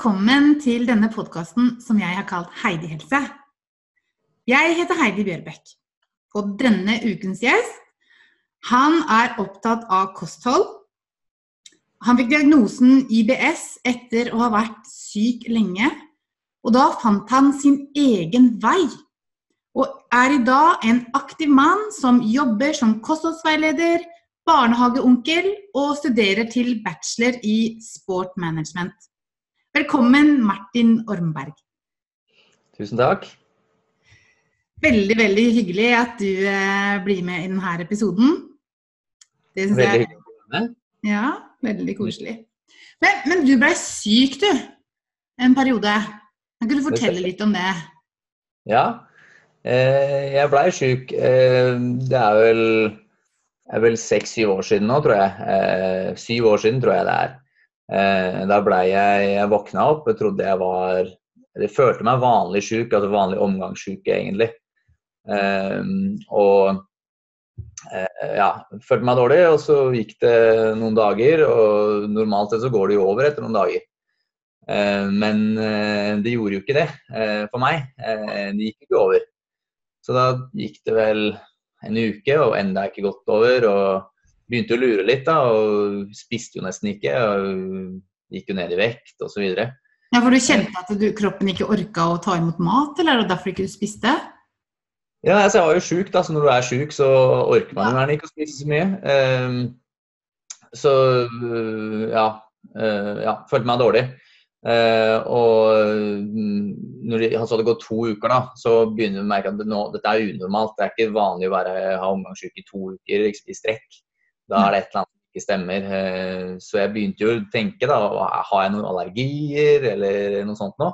velkommen til denne podkasten som jeg har kalt Heidi helse. Jeg heter Heidi Bjørbekk, og denne ukens gjest han er opptatt av kosthold. Han fikk diagnosen IBS etter å ha vært syk lenge, og da fant han sin egen vei. Og er i dag en aktiv mann som jobber som kostholdsveileder, barnehageonkel og studerer til bachelor i sport management. Velkommen, Martin Ormberg. Tusen takk. Veldig, veldig hyggelig at du eh, blir med i denne episoden. Det syns jeg hyggelig. Ja, veldig koselig. Men, men du blei syk, du. En periode. Kan du fortelle litt om det? Ja, eh, jeg blei syk. Eh, det er vel er vel seks-syv år siden nå, tror jeg. Eh, syv år siden, tror jeg det er. Eh, da blei jeg Jeg våkna opp og trodde jeg var Jeg følte meg vanlig sjuk, altså vanlig omgangssjuk, egentlig. Eh, og eh, ja, følte meg dårlig, og så gikk det noen dager. Og normalt sett så går det jo over etter noen dager. Men det gjorde jo ikke det for meg. det gikk ikke over. Så da gikk det vel en uke, og enda ikke gått over. og Begynte å lure litt, da, og spiste jo nesten ikke. og Gikk jo ned i vekt osv. Ja, for du kjente at du, kroppen ikke orka å ta imot mat, eller er det derfor ikke du spiste? Ja, altså, jeg var jo sjuk, da, så når du er sjuk, så orker man gjerne ikke å spise så mye. Um, så ja, uh, ja, følte meg dårlig. Uh, og mm, når det altså, hadde gått to uker, da, så begynner vi å merke at det nå, dette er unormalt. Det er ikke vanlig å være, ha omgangssyke i to uker i strekk. Da er det et eller annet som ikke stemmer. Uh, så jeg begynte jo å tenke, da, har jeg noen allergier eller noe sånt nå?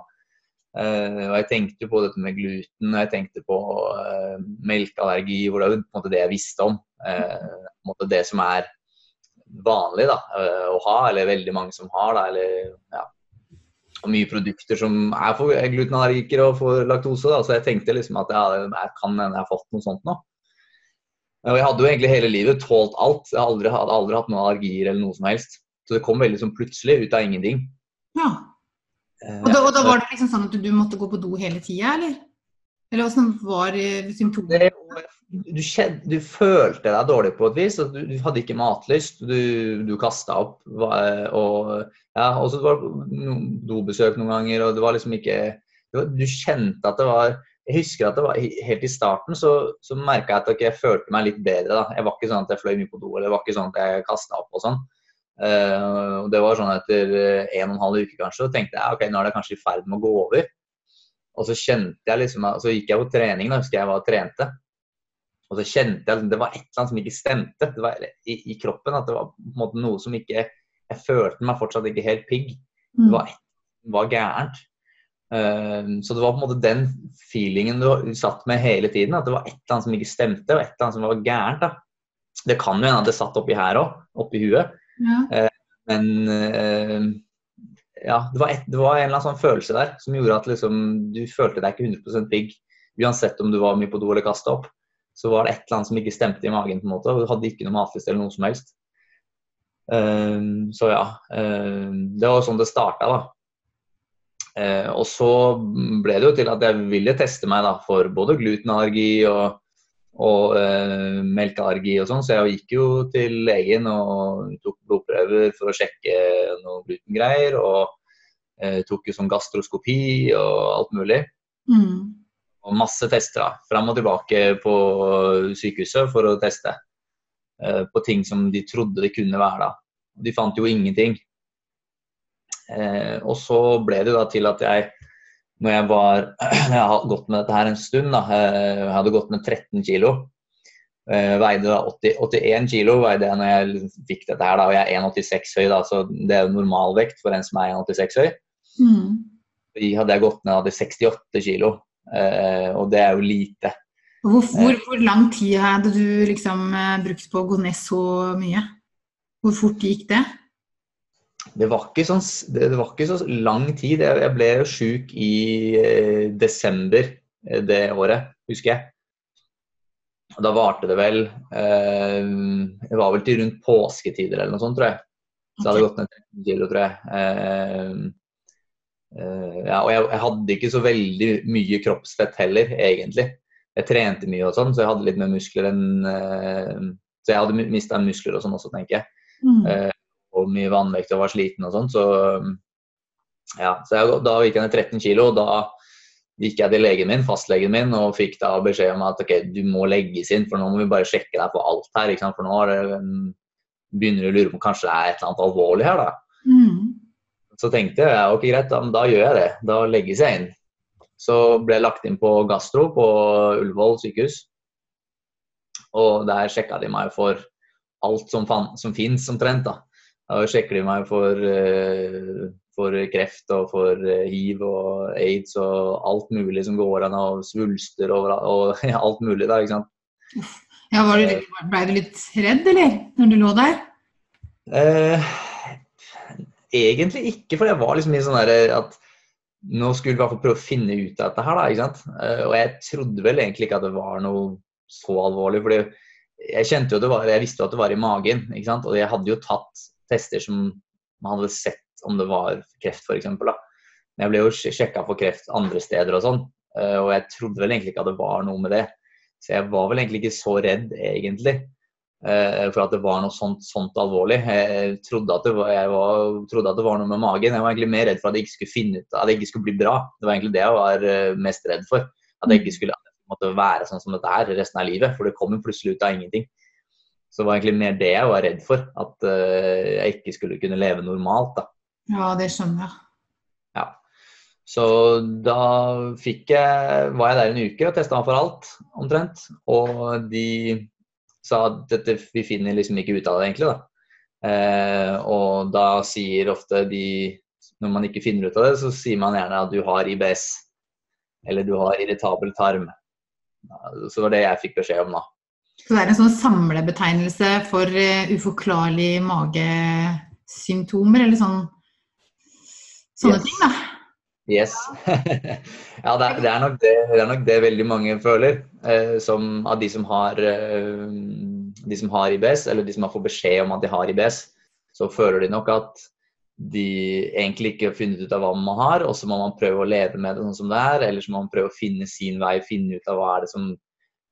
Uh, og jeg tenkte på dette med gluten, og jeg tenkte på melkeallergi, hvor det er på en måte det jeg visste om. på en måte det som er vanlig da, å ha, eller veldig mange som har. da, eller ja, og mye produkter som er for glutenallergikere og for laktose. Da. Så jeg tenkte liksom at jeg, jeg kan hende jeg har fått noe sånt nå. Og jeg hadde jo egentlig hele livet tålt alt. Jeg hadde aldri, hadde aldri hatt noen allergier eller noe som helst. Så det kom veldig sånn plutselig ut av ingenting. Ja. Eh, og da, og da var det liksom sånn at du måtte gå på do hele tida, eller? Eller åssen var symptomene? Du, du, følte deg dårlig på et vis. Du, du hadde ikke matlyst. Du, du kasta opp. Og ja, så var det dobesøk noen ganger, og det var liksom ikke Du kjente at det var Jeg husker at det var helt i starten så, så merka jeg at okay, jeg følte meg litt bedre. da. Jeg var ikke sånn at jeg fløy mye på do, eller det var ikke sånn at jeg kasta opp og sånn. Uh, og det var sånn etter en og en halv uke kanskje, så tenkte jeg ok, nå er det kanskje i ferd med å gå over. Og så kjente jeg liksom, så gikk jeg på trening, da husker jeg var og trente. Og så kjente jeg at det var et eller annet som ikke stemte det var i, i kroppen. At det var på en måte noe som ikke Jeg følte meg fortsatt ikke helt pigg. Det var, var gærent. Uh, så det var på en måte den feelingen du satt med hele tiden. At det var et eller annet som ikke stemte, og et eller annet som var gærent. da. Det kan jo hende at det satt oppi her òg, oppi huet. Ja. Uh, men uh, ja, det var, et, det var, en eller annen sånn følelse der som gjorde at liksom, du følte deg ikke 100% pigg. Uansett om du var mye på do eller kasta opp, så var det et eller annet som ikke stemte i magen. på en måte, og Du hadde ikke noe matlyst eller noe som helst. Så ja. Det var sånn det starta, da. Uh, og så ble det jo til at jeg ville teste meg da, for både glutenallergi og, og eh, melkeallergi og sånn, så jeg gikk jo til legen og tok blodprøver for å sjekke noe glutengreier. Og eh, tok jo sånn gastroskopi og alt mulig. Mm og masse tester. da, Fram og tilbake på sykehuset for å teste uh, på ting som de trodde det kunne være. da. De fant jo ingenting. Uh, og så ble det da til at jeg, når jeg var Jeg har gått med dette her en stund, da. Uh, jeg hadde gått med 13 kg. veide da 80, 81 kg veide jeg når jeg fikk dette her, da, og jeg er 1,86 høy, da, så det er jo normalvekt for en som er 1,86 høy. Mm. hadde jeg gått ned, hadde 68 kg. Eh, og det er jo lite. Hvor, hvor, eh. hvor, lang tid hadde du liksom eh, brukt på å gå ned så mye? Hvor fort gikk det? Det var ikke, sånn, det var ikke så lang tid. Jeg ble jo sjuk i desember det året, husker jeg. Og da varte det vel Det var vel til rundt påsketider eller noe sånt, tror jeg. Så jeg hadde gått ned 13 kilo, tror jeg. eh, ja, og jeg, jeg, hadde ikke så veldig mye kroppsfett heller, egentlig. Jeg trente mye og sånn, så jeg hadde litt mer muskler enn eh, Så jeg hadde mista muskler og sånn også, tenker jeg. Mm. Og mye vannvekt og var sliten og sånn, så ja. Så jeg, da gikk jeg ned 13 kilo, og da gikk jeg til legen min, fastlegen min og fikk da beskjed om at ok, du må legges inn, for nå må vi bare sjekke deg på alt her. ikke sant? For nå det, begynner du å lure på om kanskje det er et eller annet alvorlig her. da. Mm. Så tenkte jeg ja, ok, greit, da, da, gjør jeg det. Da legges jeg inn. Så ble jeg lagt inn på gastro på Ullevål sykehus. Og der sjekka de meg for alt som, som fins omtrent. da. Da sjekker de meg for uh, for kreft og for eh, hiv og aids og alt mulig som går an, og svulster og, og ja, alt mulig. da, ikke sant? Ja, var du, Ble du litt redd, eller, når du lå der? Eh, egentlig ikke, for jeg var liksom i sånn der at nå skulle vi i hvert fall prøve å finne ut av dette her, da. ikke sant? Eh, og jeg trodde vel egentlig ikke at det var noe så alvorlig. fordi jeg kjente jo at det var, jeg visste jo at det var i magen, ikke sant? og jeg hadde jo tatt tester som man hadde sett om det var kreft, f.eks. Jeg ble jo sjekka for kreft andre steder og sånn, eh, og jeg trodde vel egentlig ikke at det var noe med det. Så jeg var vel egentlig ikke så redd, egentlig, eh, for at det var noe sånt, sånt alvorlig. Jeg, trodde at, var, jeg var, trodde at, det var, noe med magen. Jeg var egentlig mer redd for at det ikke skulle finne ut, at det ikke skulle bli bra. Det var egentlig det jeg var eh, mest redd for. At det ikke skulle måtte være sånn som dette her resten av livet. For det kommer plutselig ut av ingenting. Så det var egentlig mer det jeg var redd for. At jeg ikke skulle kunne leve normalt. da. Ja, det skjønner jeg. Ja. Så da fikk jeg, var jeg der en uke og testa for alt, omtrent. Og de sa at dette, vi finner liksom ikke ut av det, egentlig. da. Eh, og da sier ofte de Når man ikke finner ut av det, så sier man gjerne at du har IBS. Eller du har irritabel tarm. Så det var det jeg fikk beskjed om da. Så det er en sånn samlebetegnelse for uh, uforklarlige magesymptomer, eller sånn sånne yes. ting, da. Yes. ja, det er, det, er det, det er, nok det, veldig mange føler. Eh, som av de som, har, eh, de som har IBS, eller de som har fått beskjed om at de har IBS, så føler de nok at de egentlig ikke har funnet ut av hva man har, og så må man prøve å leve med det sånn som det er, eller så må man prøve å finne sin vei, finne ut av hva er det som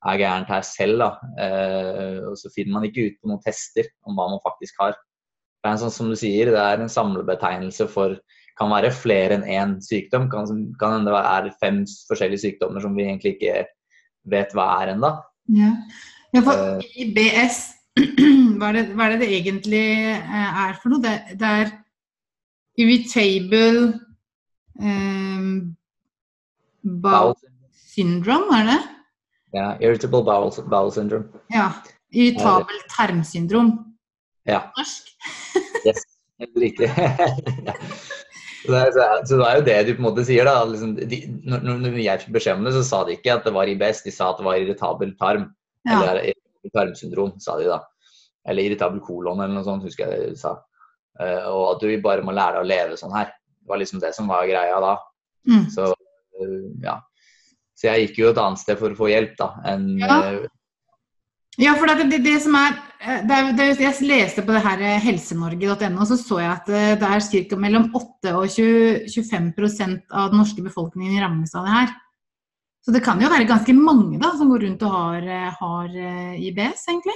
er gærent her selv. da. Eh, og så finner man ikke ut på noen tester om hva man faktisk har. Det er en sånn som du sier, det er en samlebetegnelse for kan være flere enn én sykdom. Kan, kan hende det er fem forskjellige sykdommer som vi egentlig ikke vet hva er ennå. Ja. ja, for uh, IBS, hva er, det, hva er, det, det egentlig eh, er for noe? Det, det er irritable um, bowel syndrome, er det? Ja, irritable bowel, bowel syndrome. Ja. Irritabel tarmsyndrom. Ja. Norsk? yes, riktig. Så det, er, så det, er jo det du på en måte sier. da, liksom, de, når, når, jeg fikk beskjed om det, så sa de ikke at det var IBS, de sa at det var irritabel tarm. Ja. Eller tarmsyndrom, sa de da. Eller irritabel kolon, eller noe sånt, husker jeg de sa. Uh, og at du bare må lære deg å leve sånn her. Det var liksom det som var greia da. Mm. Så uh, ja. Så jeg gikk jo et annet sted for å få hjelp, da. enn ja. uh, ja, for det, det, det som er, det det, Jeg leste på det her eh, helsenorge.no, så så jeg at eh, det er ca. mellom 8 og 20, 25 av den norske befolkningen rammes av det her. Så det kan jo være ganske mange da, som går rundt og har, har IBS, egentlig?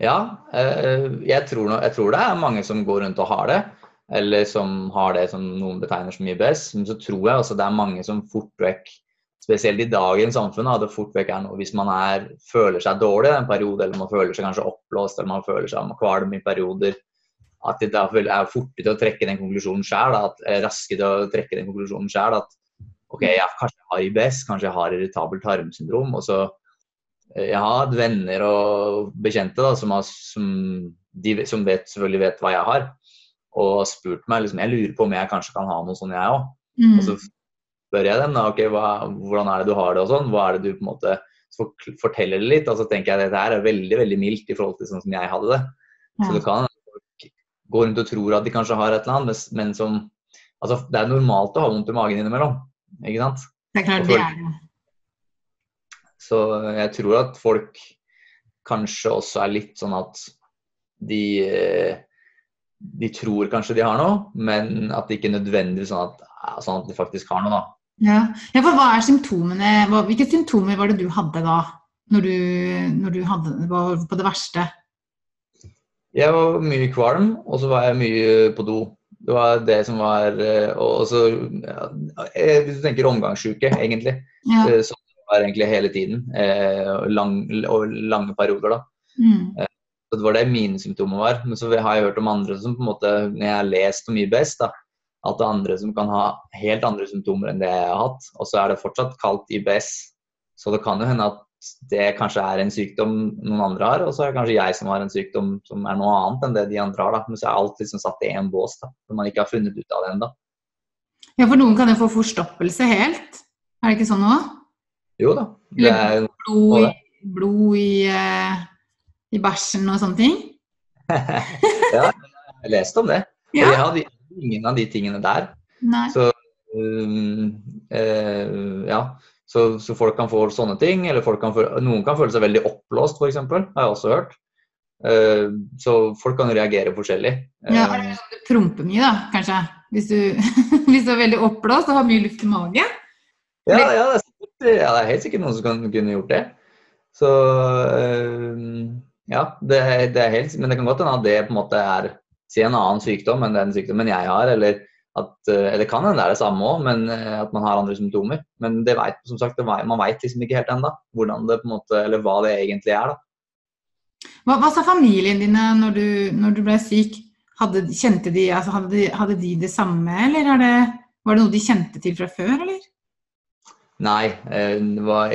Ja, jeg tror, jeg tror, det er mange som går rundt og har det. Eller som har det som noen betegner som IBS. Men så tror jeg også det er mange som fort vekk spesielt i dagens samfunn, at det fort vekk er noe hvis man er, føler seg dårlig en periode, eller man føler seg kanskje oppblåst, eller man føler seg kvalm i perioder, at det er fortere til å trekke den konklusjonen sjøl, raske til å trekke den konklusjonen sjøl. At OK, ja, kanskje jeg har IBS, kanskje jeg har irritabelt tarmsyndrom. og så eh, Jeg har hatt venner og bekjente da, som, har, som, de, som vet, selvfølgelig vet hva jeg har, og spurt meg liksom, jeg lurer på om jeg kanskje kan ha noe sånn, jeg òg. Mm. Og så spør jeg dem da, ok, hva, hvordan er det du har det og sånn. Hva er det du på en måte forteller det litt. Og så tenker jeg at dette her er veldig veldig mildt i forhold til sånn som jeg hadde det. Så det kan folk gå rundt og tror at de kanskje har et eller annet, men som Altså, det er normalt å ha vondt i magen innimellom. Ikke sant? Det er klart det er det. Så jeg tror at folk kanskje også er litt sånn at de de tror kanskje de har noe, men at det ikke nødvendigvis sånn at, sånn at de faktisk har noe. da. Ja. ja, for hva er symptomene? Hva, hvilke symptomer var det du hadde da? Når du, når du hadde, var på det verste? Jeg var mye kvalm, og så var jeg mye på do. Det var det som var eh, Og så ja, Hvis du tenker omgangssjuke, egentlig. Ja. eh, Så var det egentlig hele tiden. eh, Lang, og lange perioder, da. Mm. Så det var det mine symptomer var. Men så har jeg hørt om andre som på en måte, når jeg har lest om best, da, at det er andre som kan ha helt andre symptomer enn det jeg har hatt. Og så er det fortsatt kalt IBS. Så det kan jo hende at det kanskje er en sykdom noen andre har, og så er det kanskje jeg som har en sykdom som er noe annet enn det de andre har. da. Men så er alt liksom satt i én bås, da, når man ikke har funnet ut av det ennå. Ja, for noen kan jo få forstoppelse helt. Er det ikke sånn nå? Jo da. Det er, Blod i, blod i, eh, i bæsjen og sånne ting? ja, jeg leste om det. Ja. jeg hadde ingen av de tingene der. Så, um, eh, ja. så, så folk kan få sånne ting. Eller folk kan føle, noen kan føle seg veldig oppblåst, f.eks. Har jeg også hørt. Uh, så folk kan reagere forskjellig. Ja, Eh, er det sånn du promper mye, da, kanskje? Hvis du, hvis du er veldig oppblåst og har mye luft i magen? ja, ja, det er, sikkert- ja, det er helt sikkert noen som kan, kunne gjort det. Så eh, ja, det, det er helt Men det kan godt hende at det på en måte er si en annen sykdom enn den sykdommen jeg har. Eller at eh, Det kan hende det er det samme òg, men eh, at man har andre symptomer. Men det vet, som sagt, man veit liksom ikke helt ennå hvordan det på en måte, eller hva det egentlig er. da. Hva, hva sa familien dine når du, når du ble syk? Hadde, kjente de, altså hadde, hadde de det samme, eller er det, var det noe de kjente til fra før, eller? Nei, eh, det var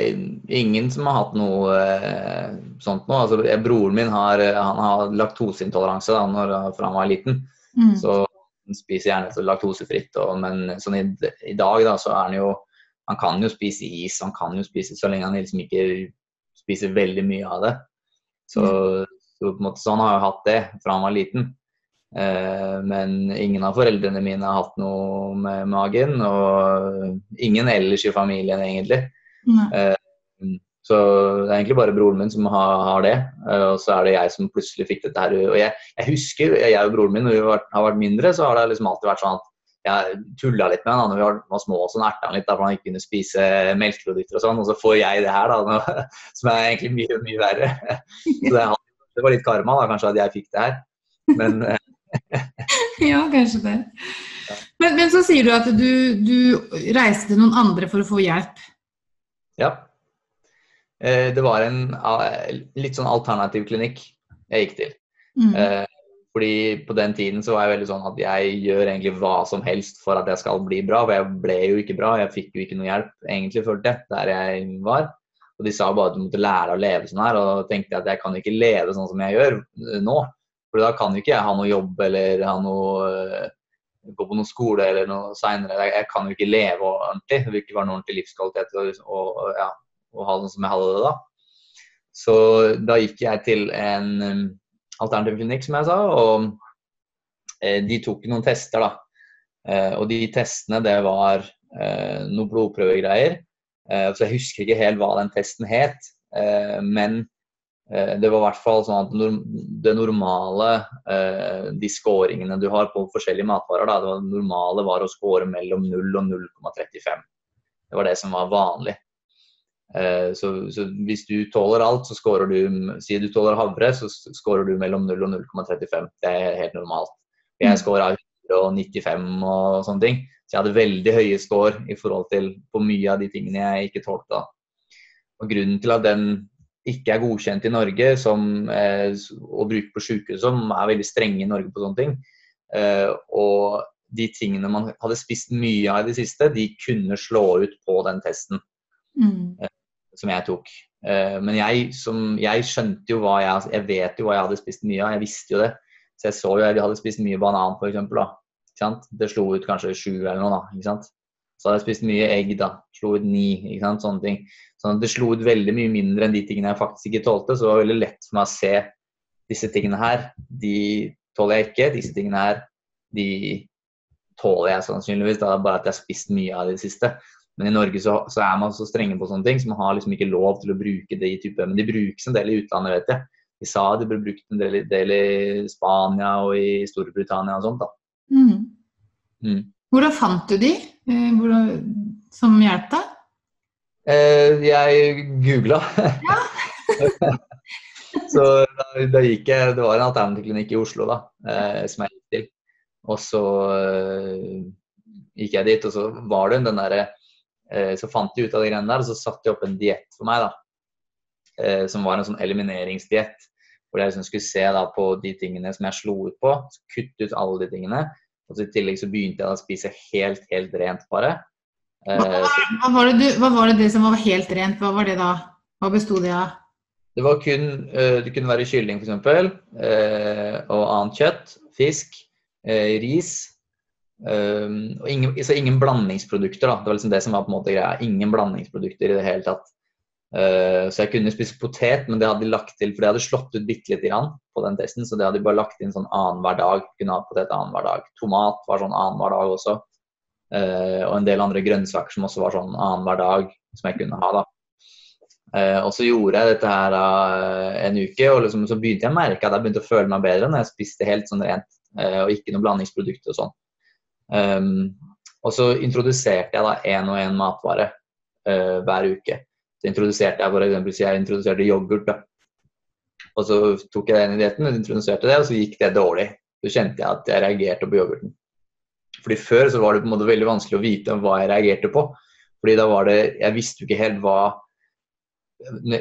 ingen som har hatt noe eh, sånt nå. Altså, broren min har, eh, han har laktoseintoleranse da, fra han var liten. Mm. Så han spiser gjerne så laktosefritt. Og, men sånn i, i dag da, så er han jo Han kan jo spise is, han kan jo spise så lenge han liksom ikke spiser veldig mye av det. Så, så, på en måte, så han har jo hatt det fra han var liten. Eh, men ingen av foreldrene mine har hatt noe med magen, og ingen ellers i familien egentlig. Nei. Så det er egentlig bare broren min som har, det. eh, Og så er det jeg som plutselig fikk dette her. Og jeg, jeg husker, jeg og broren min, når vi har vært mindre, så har det liksom alltid vært sånn at jeg tulla litt med han da når vi var, små, og så erta han litt da, for han ikke kunne spise melkeprodukter og sånn. Og så får jeg det her, da, som er egentlig mye, mye verre. Så det, det var litt karma da, kanskje at jeg fikk det her. Men eh, Ja, kanskje det. Men, men så sier du at du, du reiste til noen andre for å få hjelp. ja. Eh, Det var en eh, litt sånn alternativ klinikk jeg gikk til. Mm. Eh, fordi på den tiden så var jeg veldig sånn at jeg gjør egentlig hva som helst for at jeg skal bli bra. For jeg ble jo ikke bra, jeg fikk jo ikke noe hjelp egentlig, følte jeg, der jeg var. Og de sa bare at du måtte lære å leve sånn her, og tenkte jeg at jeg kan ikke leve sånn som jeg gjør nå. For da kan ikke jeg ha noe jobb eller ha noe eh, gå på noen skole eller noe seinere. Jeg, kan jo ikke leve ordentlig. Det vil ikke være noe ordentlig livskvalitet og, og, ja, ha sånn som jeg hadde det da. Så da gikk jeg til en um, alternativ klinikk, som jeg sa, og eh, de tok noen tester, da. Eh, og de testene, det var noen blodprøvegreier. Så jeg husker ikke helt hva den testen het, men det var i hvert fall sånn at det normale, eh, de scoringene du har på forskjellige matvarer, da, det var, normale var å score mellom 0 og 0,35. Det var det som var vanlig. Eh, Så, så hvis du tåler alt, så scorer du Sier du tåler havre, så scorer du mellom 0 og 0,35. Det er helt normalt. Jeg scora 195 og sånne ting. Så jeg hadde veldig høye score i forhold til på mye av de tingene jeg ikke tålte. Og Grunnen til at den ikke er godkjent i Norge som, eh, å bruke på sykehus, som er veldig strenge i Norge på sånne ting, eh, og de tingene man hadde spist mye av i det siste, de kunne slå ut på den testen Mm. som jeg tok. Eh, Men jeg, som, jeg skjønte jo hva jeg Jeg vet jo hva jeg hadde spist mye av. Jeg visste jo det. Så jeg så jo jeg hadde spist mye banan, f.eks. Det slo ut kanskje sju eller noe, da. Ikke sant? Så hadde jeg spist mye egg, da. Slo ut ni. Ikke sant? Sånne ting. Sånn at det slo ut veldig mye mindre enn de tingene jeg faktisk ikke tålte. Så det var veldig lett for meg å se disse tingene her. De tåler jeg ikke. Disse tingene her, de tåler jeg sannsynligvis. Er bare at jeg har spist mye av det i det siste. Men i Norge så, så er man så strenge på sånne ting, så man har liksom ikke lov til å bruke det i type Men de brukes en del i utlandet, vet jeg. de sa det ble brukt en del, del i Spania og i Storbritannia og sånt. da. Mm. Mm. Hvordan fant du de som hjalp deg? Eh, jeg googla. så da, da, gikk jeg Det var en alternativklinikk i Oslo da, eh, som jeg gikk til. Og så eh, gikk jeg dit, og så var det den derre eh, Så fant de ut av de greiene der, og så satte de opp en diett for meg, da. Eh, som var en sånn elimineringsdiett. Hvor jeg liksom skulle se da på de tingene som jeg slo ut på. Kutte ut alle de tingene. Og så I tillegg så begynte jeg å spise helt, helt rent, bare. Hva, hva, var det du, hva var det, som var helt rent? Hva var det da? Hva besto det av? Det var kun Det kunne være kylling f.eks. Eh, og annet kjøtt. Fisk. Eh, ris. Eh, ingen, så ingen blandingsprodukter. da, Det var liksom det som var på en måte greia. Ingen blandingsprodukter i det hele tatt. Eh, så jeg kunne spise potet, men det hadde de lagt til, for det hadde slått ut bitte lite grann på den testen. Så det hadde de bare lagt inn sånn annenhver dag. Kunne ha potet annenhver dag. Tomat var sånn annenhver dag også. Uh, og en del andre grønnsaker som også var sånn annenhver dag, som jeg kunne ha. da. Uh, og så gjorde jeg dette her uh, en uke, og liksom, så begynte jeg å merke at jeg begynte å føle meg bedre når jeg spiste helt sånn rent, og ikke noe blandingsprodukter og sånn. Um, og så introduserte jeg da én og én matvare hver uke. Så introduserte jeg for eksempel, så jeg introduserte yoghurt. da. Og så tok jeg den i dietten, introduserte det, og så gikk det dårlig. Så kjente jeg at jeg reagerte på yoghurten. Fordi Før så var det på en måte veldig vanskelig å vite hva jeg reagerte på. Fordi da var det, Jeg visste jo ikke helt hva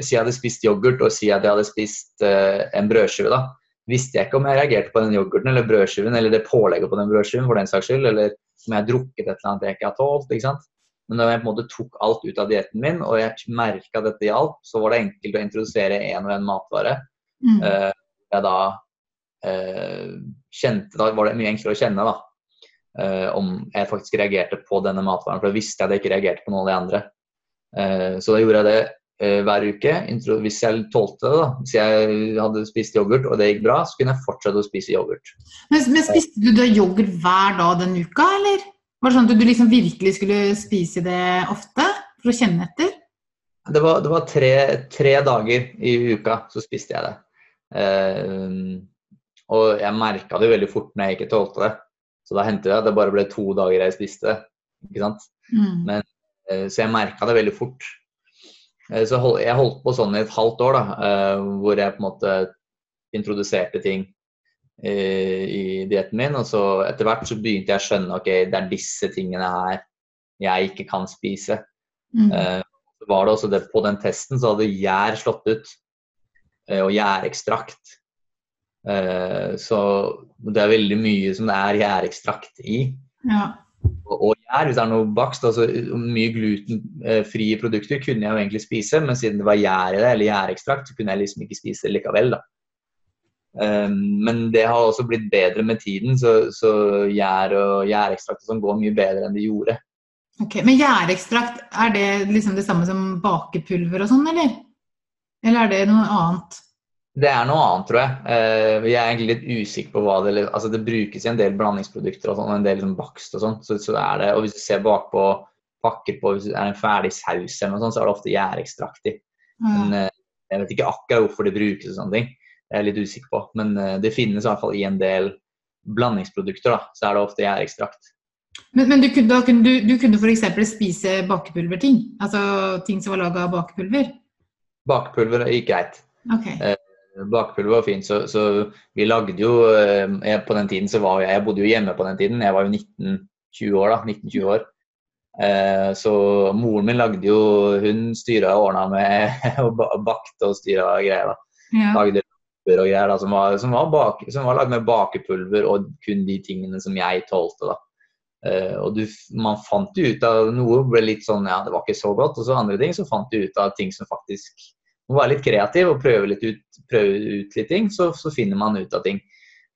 Si jeg hadde spist yoghurt og si at jeg hadde spist uh, en brødskive, da. Visste jeg ikke om jeg reagerte på den yoghurten eller brødskiven eller det pålegget på den brødskiven for den saks skyld, eller om jeg har drukket et eller annet jeg ikke har tålt. ikke sant? Men da jeg på en måte tok alt ut av dietten min, og jeg merka at dette hjalp, så var det enkelt å introdusere en og en matvare. Mm. Uh, jeg da uh, kjente, Da var det mye enklere å kjenne da, uh, om jeg faktisk reagerte på denne matvaren. For da visste jeg at jeg ikke reagerte på noen av de andre. Så da gjorde jeg det hver uke. Hvis jeg tålte det, da. Hvis jeg hadde spist yoghurt og det gikk bra, så kunne jeg fortsette å spise yoghurt. Men, men Spiste du da yoghurt hver dag den uka, eller? Var det sånn at du liksom virkelig skulle spise det ofte for å kjenne etter? Det var, det var tre, tre, dager i uka så spiste jeg det. Uh, og jeg merka det veldig fort når jeg ikke tålte det. Så da hendte det at det bare ble to dager jeg spiste det. Ikke sant? Mm. Men, uh, så jeg merka det veldig fort. Uh, så hold, jeg holdt på sånn i et halvt år, da, hvor jeg på en måte introduserte ting i dietten min. Og så etter hvert så begynte jeg å skjønne ok, det er disse tingene her jeg ikke kan spise. Mm. så var det også det, På den testen så hadde gjær slått ut, og gjærekstrakt. så det er veldig mye som det er gjærekstrakt i. Ja. Og, og gjær, hvis det er noe bakst, altså mye glutenfrie produkter kunne jeg jo egentlig spise, men siden det var gjær i det, eller gjærekstrakt, så kunne jeg liksom ikke spise det likevel. da. Um, men det har også blitt bedre med tiden, så, så gjær og gjærekstrakt sånn går mye bedre enn det gjorde. Ok, Men gjærekstrakt, er det liksom det samme som bakepulver og sånn, eller? Eller er det noe annet? Det er noe annet, tror jeg. Uh, jeg er egentlig litt usikker på hva det Altså det brukes i en del blandingsprodukter og sånn, en del liksom bakst og sånn. Så, så er det, og hvis du ser bakpå pakker på hvis det er en ferdig saus eller noe sånt, så er det ofte gjærekstrakt i. Men uh, jeg vet ikke akkurat hvorfor det brukes og sånne ting jeg er litt usikker på. Men eh, det finnes i hvert fall i en del blandingsprodukter. da, Så er det ofte gjærekstrakt. Men, men du kunne, kunne, du, du kunne f.eks. spise bakepulverting? Altså ting som var laga av bakepulver? Bakepulver gikk greit. Okay. Eh, bakepulver var fint. Så, så, vi lagde jo eh, På den tiden så var jeg Jeg bodde jo hjemme på den tiden. Jeg var jo 19-20 år. da, 19-20 år. Eh, så moren min lagde jo Hun styra og ordna med og bakte og styra greier. da. Ja. Lagde og greier da, som var, som var, bak, som var lagd med bakepulver og kun de tingene som jeg tålte. da. Uh, og du, man fant jo ut av noe ble litt sånn ja, det var ikke så godt, og så andre ting så fant du ut av ting som faktisk må være litt kreativ og prøve, litt ut, prøve ut litt ting, så, så, finner man ut av ting.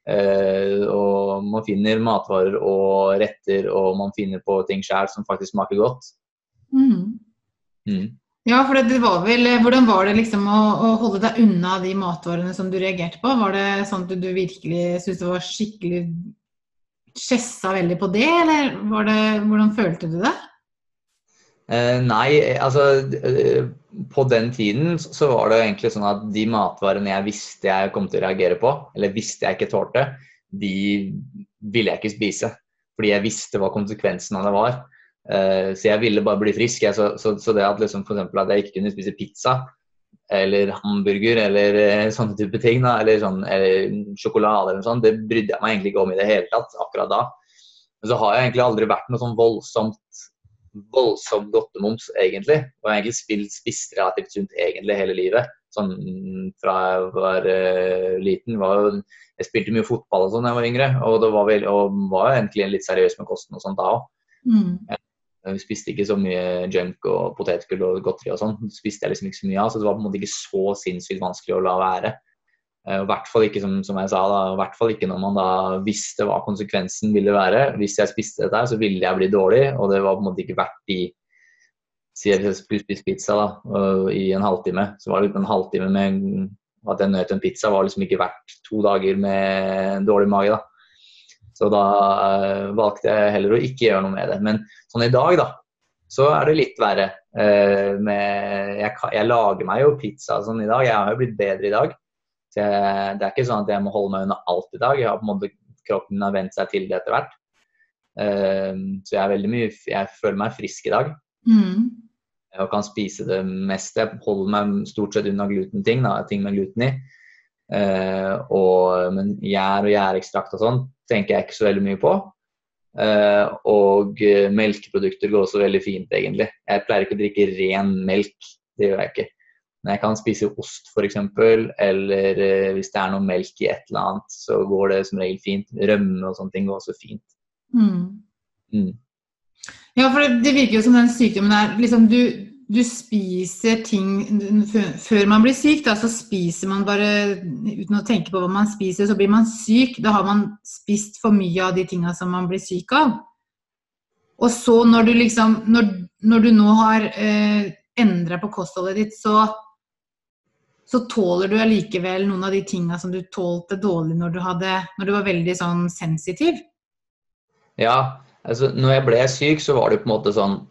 Uh, og man finner matvarer og retter, og man finner på ting sjøl som faktisk smaker godt. Mm. Mm. Ja, for det var vel, Hvordan var det liksom å, å, holde deg unna de matvarene som du reagerte på? Var det sånn at du virkelig syntes det var skikkelig Skjessa veldig på det, eller det, hvordan følte du det? Eh, nei, altså eh, På den tiden så var det egentlig sånn at de matvarene jeg visste jeg kom til å reagere på, eller visste jeg ikke tålte, de ville jeg ikke spise. Fordi jeg visste hva konsekvensen av det var. Eh, så jeg ville bare bli frisk. Så, så, så, det at liksom for at jeg ikke kunne spise pizza eller hamburger eller eh, sånne type ting, da, eller, sånn, eller sjokolade eller noe sånt, det brydde jeg meg egentlig ikke om i det hele tatt akkurat da. Men så har jeg egentlig aldri vært noe sånn voldsomt voldsom godtemoms, egentlig. Og jeg har egentlig spilt, spist relativt sunt egentlig hele livet. Sånn fra jeg var uh, liten. Var jeg spilte mye fotball og sånn da jeg var yngre, og, var, vel, og var egentlig litt seriøs med kosten og sånt da òg. Mm. Jeg spiste ikke så mye junk og potetgull og godteri og sånn. spiste jeg liksom ikke så mye av, så det var på en måte ikke så sinnssykt vanskelig å la være. Eh, I hvert fall ikke som, som jeg sa da, i hvert fall ikke når man da visste hva konsekvensen ville være. Hvis jeg spiste dette, så ville jeg bli dårlig, og det var på en måte ikke verdt de Si jeg spise pizza da, i en halvtime, så var det en halvtime med at jeg nøt en pizza, var liksom ikke verdt to dager med dårlig mage. da. Så da uh, valgte jeg heller å ikke gjøre noe med det. Men sånn i dag, da, så er det litt verre. Uh, med, jeg, jeg, lager meg jo pizza sånn i dag. Jeg har jo blitt bedre i dag. Så jeg, det er ikke sånn at jeg må holde meg unna alt i dag. Jeg har på en måte, Kroppen har vent seg til det etter hvert. Uh, så jeg er veldig mye Jeg føler meg frisk i dag. Mm. Jeg kan spise det meste. Jeg holder meg stort sett unna glutenting, da, ting med gluten i. Uh, og, men gjær og gjærekstrakt og sånn tenker jeg ikke så veldig mye på. Uh, og uh, melkeprodukter går også veldig fint, egentlig. Jeg pleier ikke å drikke ren melk. Det gjør jeg ikke. Men jeg kan spise ost f.eks., eller eh, hvis det er noe melk i et eller annet, så går det som regel fint. Rømme og sånne ting går også fint. Mm. Mm. Ja, for det, det, virker jo som den sykdommen er liksom du, du spiser ting Før man blir syk, da, så spiser man bare uten å tenke på hva man spiser, så blir man syk. Da har man spist for mye av de tinga som man blir syk av. Og så når du liksom Når, når du nå har eh, endra på kostholdet ditt, så så tåler du allikevel noen av de tinga som du tålte dårlig når du, hadde, når du var veldig sånn sensitiv? Ja, altså når jeg ble syk, så var det på en måte sånn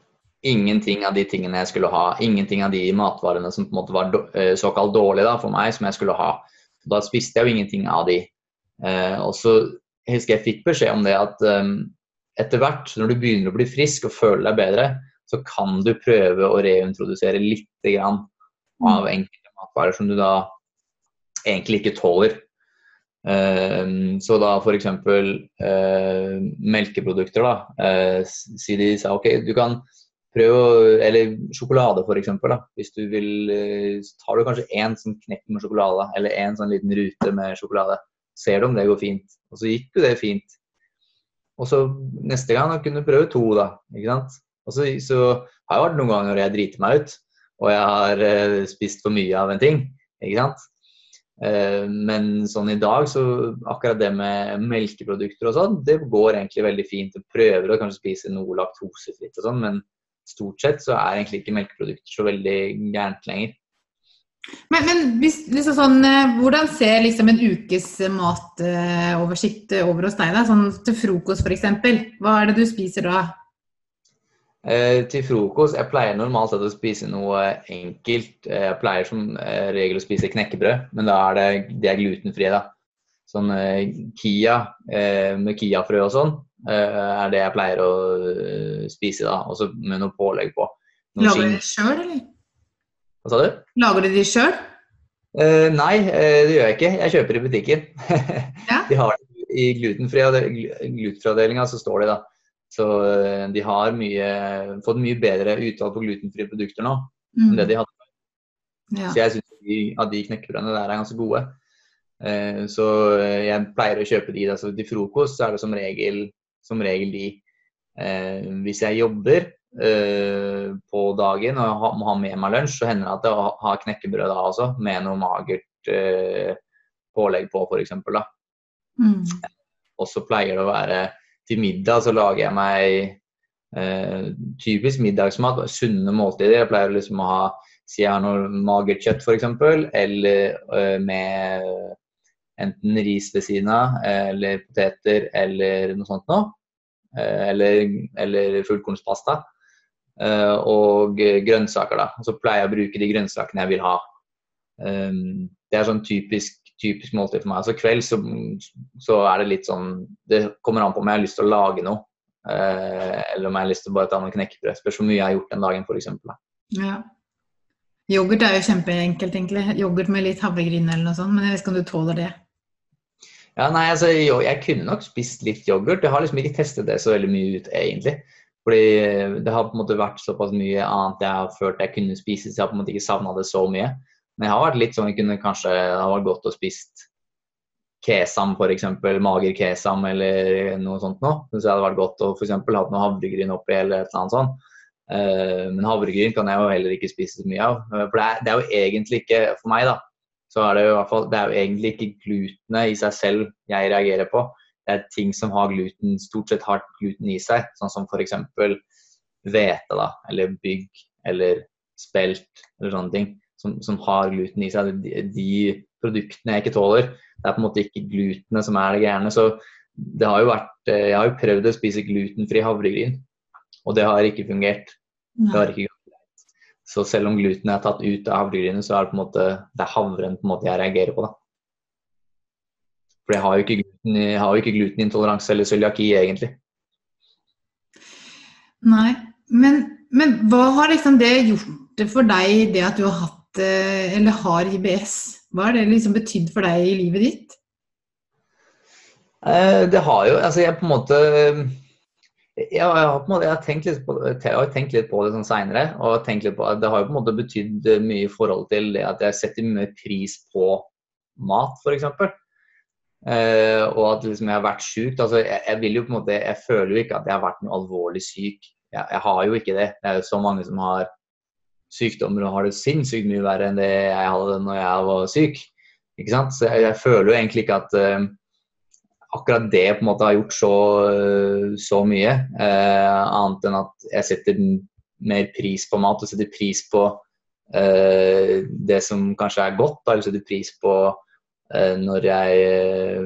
ingenting av de tingene jeg skulle ha. Ingenting av de matvarene som på en måte var eh, såkalt dårlige da, for meg, som jeg skulle ha. Da spiste jeg jo ingenting av de. Eh, og så husker jeg fikk beskjed om det at um, etter hvert, når du begynner å bli frisk og føler deg bedre, så kan du prøve å reintrodusere litt grann av mm. enkelte matvarer som du da egentlig ikke tåler. Uh, så da f.eks. Uh, melkeprodukter, da. Uh, si de sa OK, du kan prøve å Eller sjokolade, f.eks. Hvis du vil Tar du kanskje én sånn knekk med sjokolade, eller én sånn liten rute med sjokolade. Ser du om det går fint. Og så gikk jo det fint. Og så neste gang da kunne du prøve to, da. ikke sant? Og så, så har jeg vært noen ganger hvor jeg driter meg ut og jeg har eh, spist for mye av en ting. ikke sant? Uh, men sånn i dag, så akkurat det med melkeprodukter og sånn, det går egentlig veldig fint. Jeg prøver å kanskje spise noe laktosefritt og sånn, men stort sett så er egentlig ikke melkeprodukter så veldig gærent lenger. Men, men hvis, liksom sånn, eh, hvordan ser liksom en ukes matoversikt over hos deg? da? Sånn til frokost f.eks. Hva er det du spiser da? Eh, til frokost Jeg pleier normalt å spise noe enkelt. Eh, jeg pleier som eh, regel å spise knekkebrød, men da er det, det er glutenfrie. da. Sånn eh, Kia eh, med Kia-frø og sånn eh, er det jeg pleier å spise da, også med noe pålegg på. Noen Lager du det sjøl, eller? Hva sa du? Lager du de sjøl? nei, det gjør jeg ikke. Jeg kjøper i butikken. ja? De har det I glutenfri-avdelinga så står de da så eh, de har mye, fått mye bedre utvalg på glutenfrie produkter nå mm. enn det de hadde. Ja. Så jeg syns at de knekkebrødene der er ganske gode. Eh, så eh, jeg pleier å kjøpe de. Altså, til frokost så er det som regel, som regel de. hvis jeg jobber på dagen og må ha med meg lunsj, så hender det at jeg har knekkebrød da også, med noe magert pålegg på, f.eks. Mm. Og så pleier det å være til middag så lager jeg meg eh, typisk middagsmat, sunne måltider. Jeg pleier liksom å ha si jeg har noe magert kjøtt f.eks., eller eh, med enten ris ved siden av, eller poteter, eller noe sånt noe. Eh, eller, eller fullkornspasta. eh, og grønnsaker. da. Og så pleier jeg å bruke de grønnsakene jeg vil ha. Um, det er sånn typisk, typisk måltid for meg. Altså kveld så, så, er det litt sånn Det kommer an på om jeg har lyst til å lage noe. Uh, eller om jeg har lyst til å bare ta noen knekkebrød. Spørs hvor mye jeg har gjort den dagen, f.eks. Ja. Yoghurt er jo kjempeenkelt, egentlig. Yoghurt med litt havregryn eller noe sånt. Men jeg vet ikke om du tåler det? Ja, nei, altså, jo, Jeg kunne nok spist litt yoghurt. Jeg har liksom ikke testet det så veldig mye ut, egentlig. Fordi det har på en måte vært såpass mye annet jeg har følt jeg kunne spise, så jeg har på en måte ikke savna det så mye. Men jeg har vært litt sånn jeg kunne kanskje har vært godt å spist kesam f.eks. Mager kesam eller noe sånt noe. Syns jeg hadde vært godt å f.eks. hatt noe havregryn oppi eller et eller annet sånt. Uh, men havregryn kan jeg jo heller ikke spise så mye av. For det er, det er jo egentlig ikke, for meg, da, så er det jo i hvert fall Det er jo egentlig ikke glutenet i seg selv jeg reagerer på. Det er ting som har gluten, stort sett har gluten i seg, sånn som f.eks. hvete, da, eller bygg, eller spelt, eller sånne ting, som, som har gluten i seg. De, de, produktene jeg ikke tåler, det er på en måte ikke glutenet som er det gærne. Så det har jo vært Jeg har jo prøvd å spise glutenfri havregryn, og det har ikke fungert. Det har ikke så selv om gluten er tatt ut av havregrynet, så er det på en måte det er havren på en måte jeg reagerer på. da. For jeg har jo ikke, gluten, har jo ikke glutenintoleranse eller cøliaki egentlig. Nei, men, men, hva har liksom det gjort for deg, det at du har hatt eh, eller har IBS? Hva har det liksom betydd for deg i livet ditt? Eh, det har jo Altså, jeg på en måte jeg har, måte, jeg, har tenkt litt på, har tenkt litt på det sånn seinere. Og det har jo på en måte betydd mye i forhold til det at jeg setter mye pris på mat, f.eks. Eh, og at liksom jeg har vært sjuk. Altså, jeg, jeg, jeg føler jo ikke at jeg har vært noe alvorlig syk. Jeg, jeg har jo ikke det. Det er jo så mange som har sykdommer og har det sinnssykt mye verre enn det jeg hadde når jeg var syk. Ikke sant? Så jeg, jeg føler jo egentlig ikke at uh, akkurat det på en måte har gjort så, så mye. Eh, annet enn at jeg setter mer pris på mat og setter pris på eh, det som kanskje er godt. Da, eller setter pris på eh, når jeg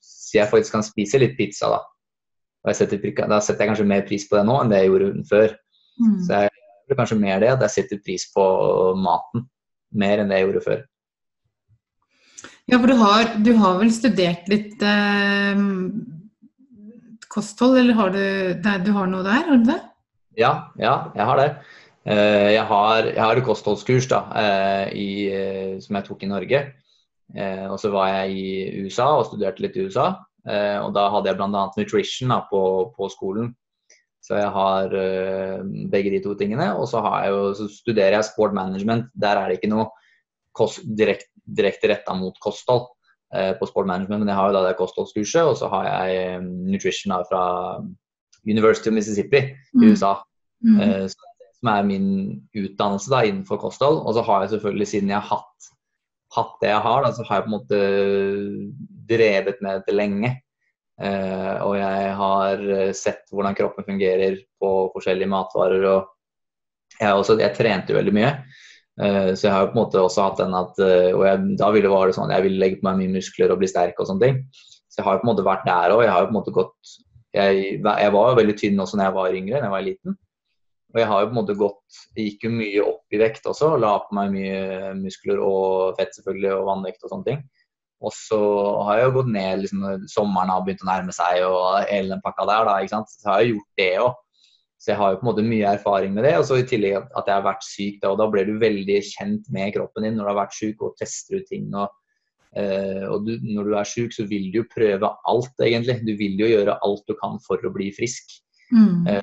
Så jeg faktisk kan spise litt pizza. Da. Setter, da setter jeg kanskje mer pris på det nå enn det jeg gjorde før. Mm. Så jeg gjør kanskje mer det at jeg setter pris på maten mer enn det jeg gjorde før. Ja, for du har, du har vel studert litt eh, kosthold, eller har du, der, du har noe der? Har du det? Ja, ja, jeg har det. Uh, jeg har, jeg har kostholdskurs da, uh, i, uh, som jeg tok i Norge. og så var jeg i USA og studerte litt i USA. og da hadde jeg bl.a. nutrition da, på, på, skolen. Så jeg har begge de to tingene. Og så, jeg, så, studerer jeg sport management. Der er det ikke noe kost, direkt, direkte retta mot kosthold eh, på sport management, men jeg har jo da det kostholdskurset, og så har jeg eh, nutrition da, fra University of Mississippi i mm. USA. Mm. Mm. som er min utdannelse da, innenfor kosthold. Og så har jeg selvfølgelig, siden jeg har hatt, hatt det jeg har, da, så har jeg på en måte drevet med dette lenge. Uh, og jeg har sett hvordan kroppen fungerer på forskjellige matvarer. Og jeg, også, jeg trente jo veldig mye. Eh, så jeg har jo på en måte også hatt den at eh, Og jeg, da ville det sånn jeg ville legge på meg mye muskler og bli sterk og sånne ting. Så jeg har jo på en måte vært der òg. Jeg har jo på en måte gått jeg, jeg var jo veldig tynn også når jeg var yngre, når jeg var liten. Og jeg har jo på en måte gått Jeg gikk jo mye opp i vekt også. La på meg mye muskler og fett selvfølgelig, og vannvekt og sånne ting. Og så har jeg jo gått ned liksom, når sommeren har begynt å nærme seg og hele den pakka der. da, ikke sant? Så har jeg gjort det òg. Så jeg har jo på en måte mye erfaring med det. Og så i tillegg at jeg har vært syk da, og da blir du veldig kjent med kroppen din når du har vært syk og tester ut ting. Og, uh, og du, når du er syk, så vil du jo prøve alt, egentlig. Du vil jo gjøre alt du kan for å bli frisk. Mm. Uh,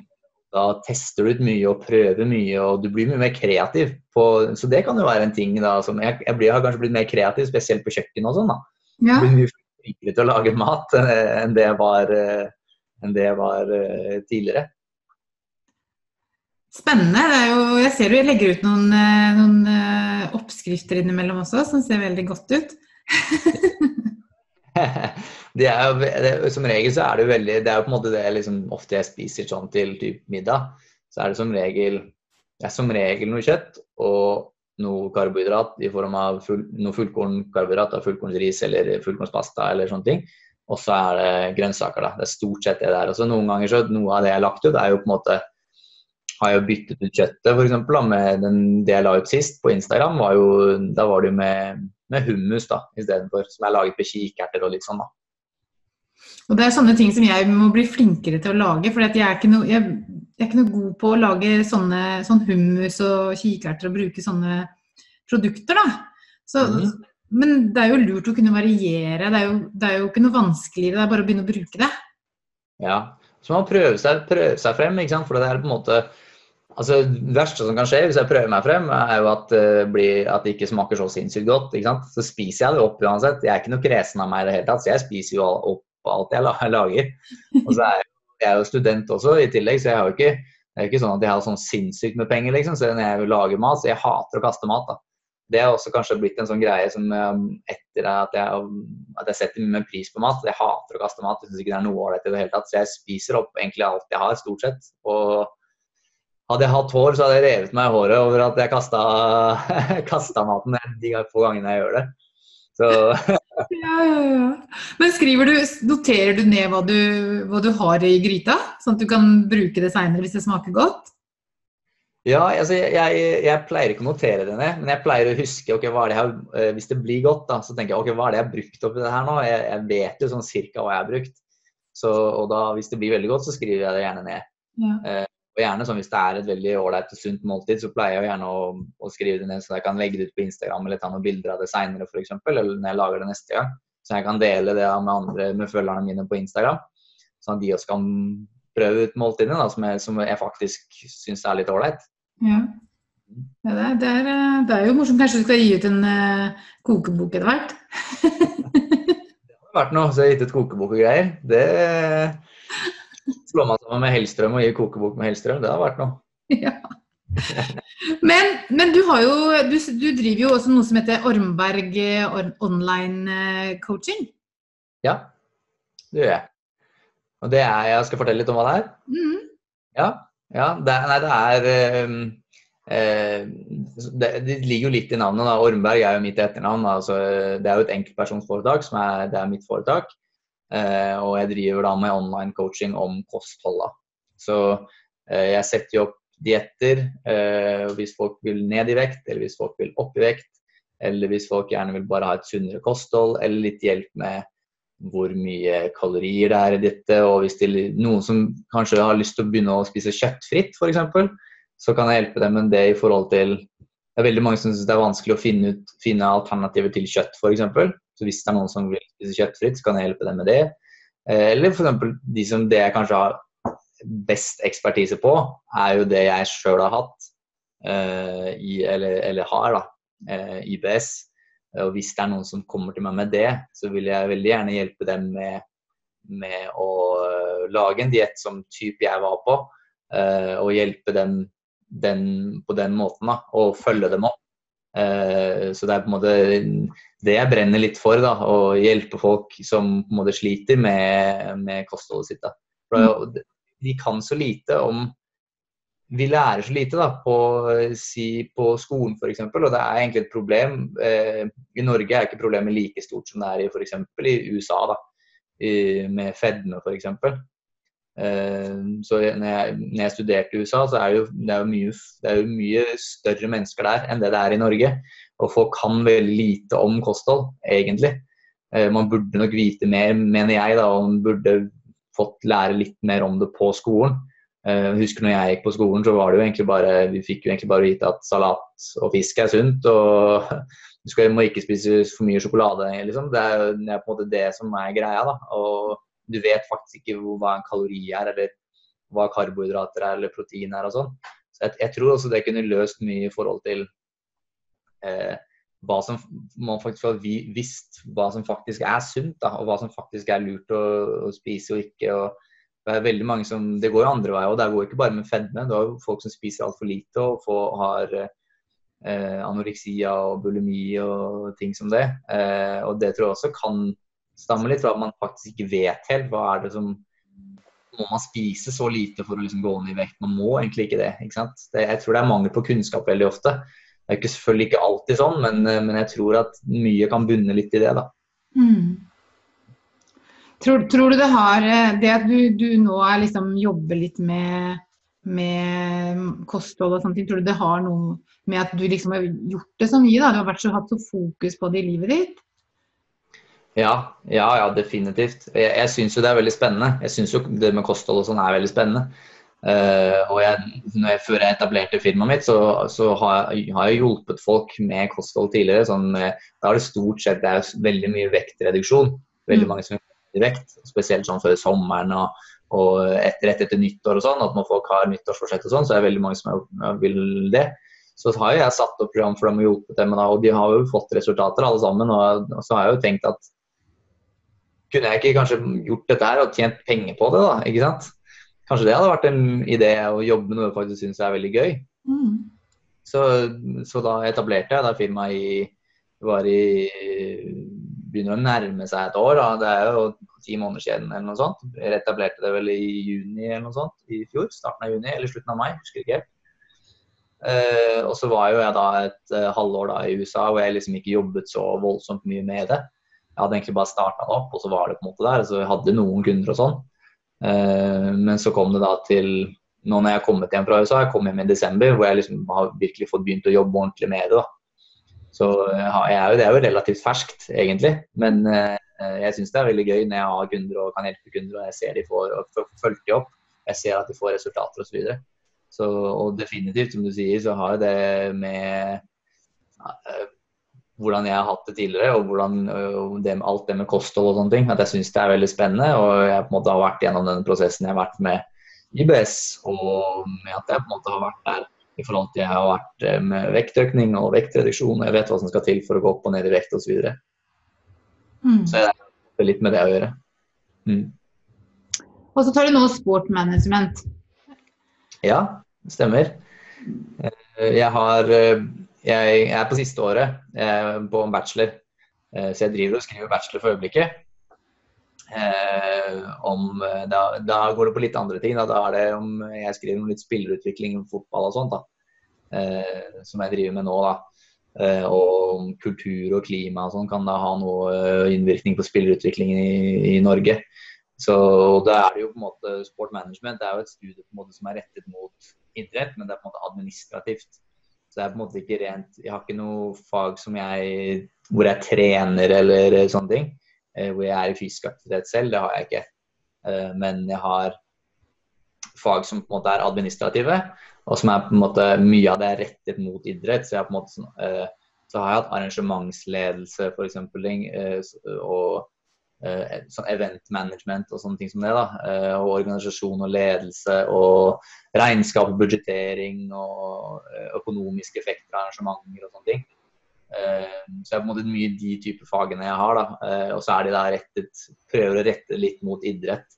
da tester du ut mye og prøver mye, og du blir mye mer kreativ. På, så det kan jo være en ting da, som Jeg, jeg blir, har kanskje blitt mer kreativ, spesielt på kjøkkenet og sånn. da. Ja. Jeg blir mye flinkere til å lage mat enn det jeg var, enn det jeg var tidligere. Spennende. Jo, jeg ser du legger ut noen, eh, noen uh, oppskrifter innimellom også, som ser veldig godt ut. det er, det, som regel så er det jo veldig Det er jo på en måte det liksom, ofte jeg spiser sånn til typ middag. Så er det som regel, det er som regel noe kjøtt og noe karbohydrat i form av full, noe fullkornkarbohydrat, fullkornsris eller fullkornspasta eller sånne ting. Og så er det grønnsaker, da. Det er stort sett det der. Og så noen ganger så noe av det jeg har lagt ut, er jo på en måte har jeg byttet ut kjøttet, den, det jeg la ut sist på Instagram. Var jo, da var det jo med, med hummus da, istedenfor, som jeg laget med kikerter og litt sånn. da. Og det er sånne ting som jeg må bli flinkere til å lage. For jeg, er ikke noe, jeg, jeg er ikke noe god på å lage sånne, sånn hummus og kikerter og bruke sånne produkter, da. Så, mm. Men det er jo lurt å kunne variere. Det er, jo, det er jo ikke noe vanskeligere, det er bare å begynne å bruke det. Ja, så man må prøve seg, prøve seg frem, ikke sant? for det er på en måte Altså, Det verste som kan skje hvis jeg prøver meg frem, er jo at, uh, blir, at det ikke smaker så sinnssykt godt. Så spiser jeg det opp uansett. Jeg er ikke noe kresen av meg i det hele tatt, så jeg spiser jo opp alt jeg lager. Og så er jeg, er jo student også i tillegg, så jeg har jo ikke, det er ikke sånn at jeg har sånn sinnssykt med penger, liksom. Så når jeg lager mat, så jeg hater å kaste mat. da. Det har også kanskje blitt en sånn greie som um, etter at jeg, at jeg setter mye pris på mat. Jeg hater å kaste mat. Jeg syns ikke det er noe ålreit i det hele tatt. Så jeg spiser opp egentlig alt jeg har, stort sett. Og hadde jeg hatt hår, så hadde jeg revet meg i håret over at jeg kasta, kasta maten de få gangene jeg gjør det. Så ja, ja, ja. Men skriver du, noterer du ned hva du, hva du har i gryta? Sånn at du kan bruke det seinere hvis det smaker godt? Ja, altså, jeg, jeg, pleier ikke å notere det ned, men jeg pleier å huske okay, det jeg, eh, hvis det blir godt. da, Så tenker jeg ok, hva er det jeg har brukt oppi det her nå? Jeg, jeg vet jo sånn cirka hva jeg har brukt. Så, og da, hvis det blir veldig godt, så skriver jeg det gjerne ned. Ja. Eh, og gjerne sånn Hvis det er et veldig ålreit og sunt måltid, så pleier jeg gjerne å, å, skrive det ned så jeg kan legge det ut på Instagram eller ta noen bilder av det seinere f.eks. Eller når jeg lager det neste gang. Så jeg kan dele det med andre med følgerne mine på Instagram. Sånn at de også kan prøve ut måltidene da, som, jeg, som jeg faktisk syns er litt ålreit. Ja. ja det, er, det, er, det, er, jo morsomt. Kanskje du skal gi ut en uh, kokebok etter hvert? det har vært noe, så jeg har gitt ut kokebok og greier. Det slår meg sammen med Hellstrøm og gir kokebok med Hellstrøm. Det har vært noe. Ja. Men, men, du har jo du, du, driver jo også noe som heter Ormberg online eh, coaching? Ja, det gjør jeg. Og det er Jeg skal fortelle litt om hva det er? Mm. Ja, ja det, nei, det er um, uh, det, det, ligger jo litt i navnet. da, Ormberg er jo mitt etternavn. Altså, det er jo et enkeltpersonsforetak som er, det er mitt foretak. Eh, og jeg driver da med online coaching om kostholda. Så eh, jeg setter jo opp dietter eh, hvis folk vil ned i vekt, eller hvis folk vil opp i vekt. Eller hvis folk gjerne vil bare ha et sunnere kosthold, eller litt hjelp med hvor mye kalorier det er i dette. Og hvis det er noen som kanskje har lyst til å begynne å spise kjøttfritt, f.eks., så kan jeg hjelpe dem med det i forhold til Det er veldig mange som syns det er vanskelig å finne, ut, finne alternativer til kjøtt, f.eks. Så hvis det er noen som vil spise kjøttfritt, så kan jeg hjelpe dem med det. Eh, eller f.eks. de som det jeg kanskje har best ekspertise på, er jo det jeg sjøl har hatt, uh, i, eller, eller, har, da, uh, IBS. Og hvis det er noen som kommer til meg med det, så vil jeg veldig gjerne hjelpe dem med, med å lage en diett som type jeg var på, og hjelpe dem den, på den måten, da, og følge dem opp. Eh, så det er på en måte det jeg brenner litt for, da, å hjelpe folk som på en måte sliter med, med kostholdet sitt. Da. For de kan så lite om Vi lærer så lite da, på, si, på skolen f.eks., og det er egentlig et problem. Eh, I Norge er ikke problemet like stort som det er i f.eks. i USA, da, med fedme f.eks. Eh, så når jeg, når jeg, studerte i USA, så er det, jo, det, er mye, det er jo mye større mennesker der enn det det er i Norge. Og folk kan veldig lite om kosthold, egentlig. Eh, man burde nok vite mer, mener jeg, da, og man burde fått lære litt mer om det på skolen. Jeg eh, husker når jeg gikk på skolen, så var det jo egentlig bare vi fikk jo egentlig bare vite at salat og fisk er sunt. og Du må ikke spise for mye sjokolade. Liksom. Det er på en måte det som er greia. da, og du vet faktisk ikke hva en kalori er, eller hva karbohydrater er, eller protein er og sånn. Så jeg, jeg, tror også det kunne løst mye i forhold til eh, hva som man faktisk har visst hva som faktisk er sunt, da, og hva som faktisk er lurt å, å spise og ikke. og det er veldig mange som, det går jo andre veier, og det går ikke bare med fedme. Det er jo folk som spiser altfor lite og får, har eh, anoreksia og bulimi og ting som det. Eh, og det tror jeg også kan stammer litt fra at man faktisk ikke vet helt hva er det som Må man spise så lite for å liksom gå ned i vekt? Man må egentlig ikke det. ikke sant? Det, jeg tror det er mangel på kunnskap veldig ofte. Det er ikke, selvfølgelig ikke alltid sånn, men, eh, men, jeg tror at mye kan bunne litt i det. da. Mm. Tror, tror, du det har eh, Det at du, du nå liksom jobber litt med med kosthold og sånne ting? Tror du det har noe med at du liksom har gjort det så mye? da? Du har vært så, hatt så fokus på det i livet ditt? Ja, ja, ja definitivt. Jeg, jeg syns jo det er veldig spennende. Jeg syns jo det med kosthold og sånn er veldig spennende. Uh, og jeg, jeg, før jeg etablerte firmaet mitt, så, så har, jeg, har, jeg, hjulpet folk med kosthold tidligere. Sånn, da er det stort sett det er veldig mye vektreduksjon. Veldig mm. mange som vil vekt, spesielt sånn før sommeren og, og etter, etter, etter, nyttår og sånn. At når folk har nyttårsforsett og sånn, så er det veldig mange som vil det. Så har jeg satt opp program for dem og hjulpet dem, og de har jo fått resultater alle sammen. Og, og så har jeg jo tenkt at kunne jeg ikke kanskje gjort dette her og tjent penger på det, da? ikke sant? Kanskje det hadde vært en idé å jobbe med noe jeg faktisk syns er veldig gøy. Mm. Så, så, da etablerte jeg da firmaet i var i begynner å nærme seg et år. Da. Det er jo ti måneder siden eller noe sånt. Jeg etablerte det vel i juni eller noe sånt i fjor. Starten av juni eller slutten av mai, husker ikke helt. Uh, og så var jo jeg da et uh, halvår da i USA hvor jeg liksom ikke jobbet så voldsomt mye med det. Jeg hadde egentlig bare starta det opp, og så var det på en måte der. Så jeg hadde noen kunder og sånn. Uh, men så kom det da til nå når jeg har kommet hjem fra USA, jeg kom hjem i desember, hvor jeg liksom har virkelig fått begynt å jobbe ordentlig med det. da. Så jeg er jo, det er jo relativt ferskt, egentlig. Men jeg syns det er veldig gøy når jeg har kunder og kan hjelpe kunder, og jeg ser de får og fulgt de opp. Jeg ser at de får resultater osv. Så, og definitivt, som du sier, så har det med hvordan jeg har hatt det tidligere, og hvordan, uh, det, alt det med kosthold og sånne ting. At jeg syns det er veldig spennende. Og jeg på en måte har vært gjennom den prosessen jeg har vært med IBS, og med at jeg på en måte har vært der i forhold til jeg har vært eh, med vektøkning og vektreduksjon. Jeg vet hva som skal til for å gå opp og ned i vekt osv. Så, videre. mm. så jeg har litt med det å gjøre. Mm. Og så tar du nå sportmanagement. Ja, det stemmer. Jeg, har, eh, jeg er på siste året på en bachelor, eh, så jeg driver og skriver bachelor for øyeblikket. Om, da, da, går det på litt andre ting. Da, da er det om jeg skriver om litt spillerutvikling, fotball og sånt. Da, som jeg driver med nå. da. Og kultur og klima og sånn kan da ha noe innvirkning på spillerutviklingen i, i Norge. Så da er det jo på en måte Sport management det er jo et studie på en måte som er rettet mot idrett, men det er på en måte administrativt. Så det er på en måte ikke rent Jeg har ikke noe fag som jeg hvor jeg trener eller sånne ting. Eh, hvor jeg er i fysisk aktivitet selv. Det har jeg ikke. Eh, men jeg har fag som på en måte er administrative, og som er på en måte mye av det er rettet mot idrett. Så jeg har på en måte sånn, eh, så har jeg hatt arrangementsledelse f.eks. og Eh, sånn event management og sånne ting som det. da, eh, og Organisasjon og ledelse og regnskap og budsjettering og eh, økonomiske effekter av arrangementer og sånne ting. Så det er på en måte mye de type fagene jeg har. da, Og så er de da rettet, prøver å rette litt mot idrett.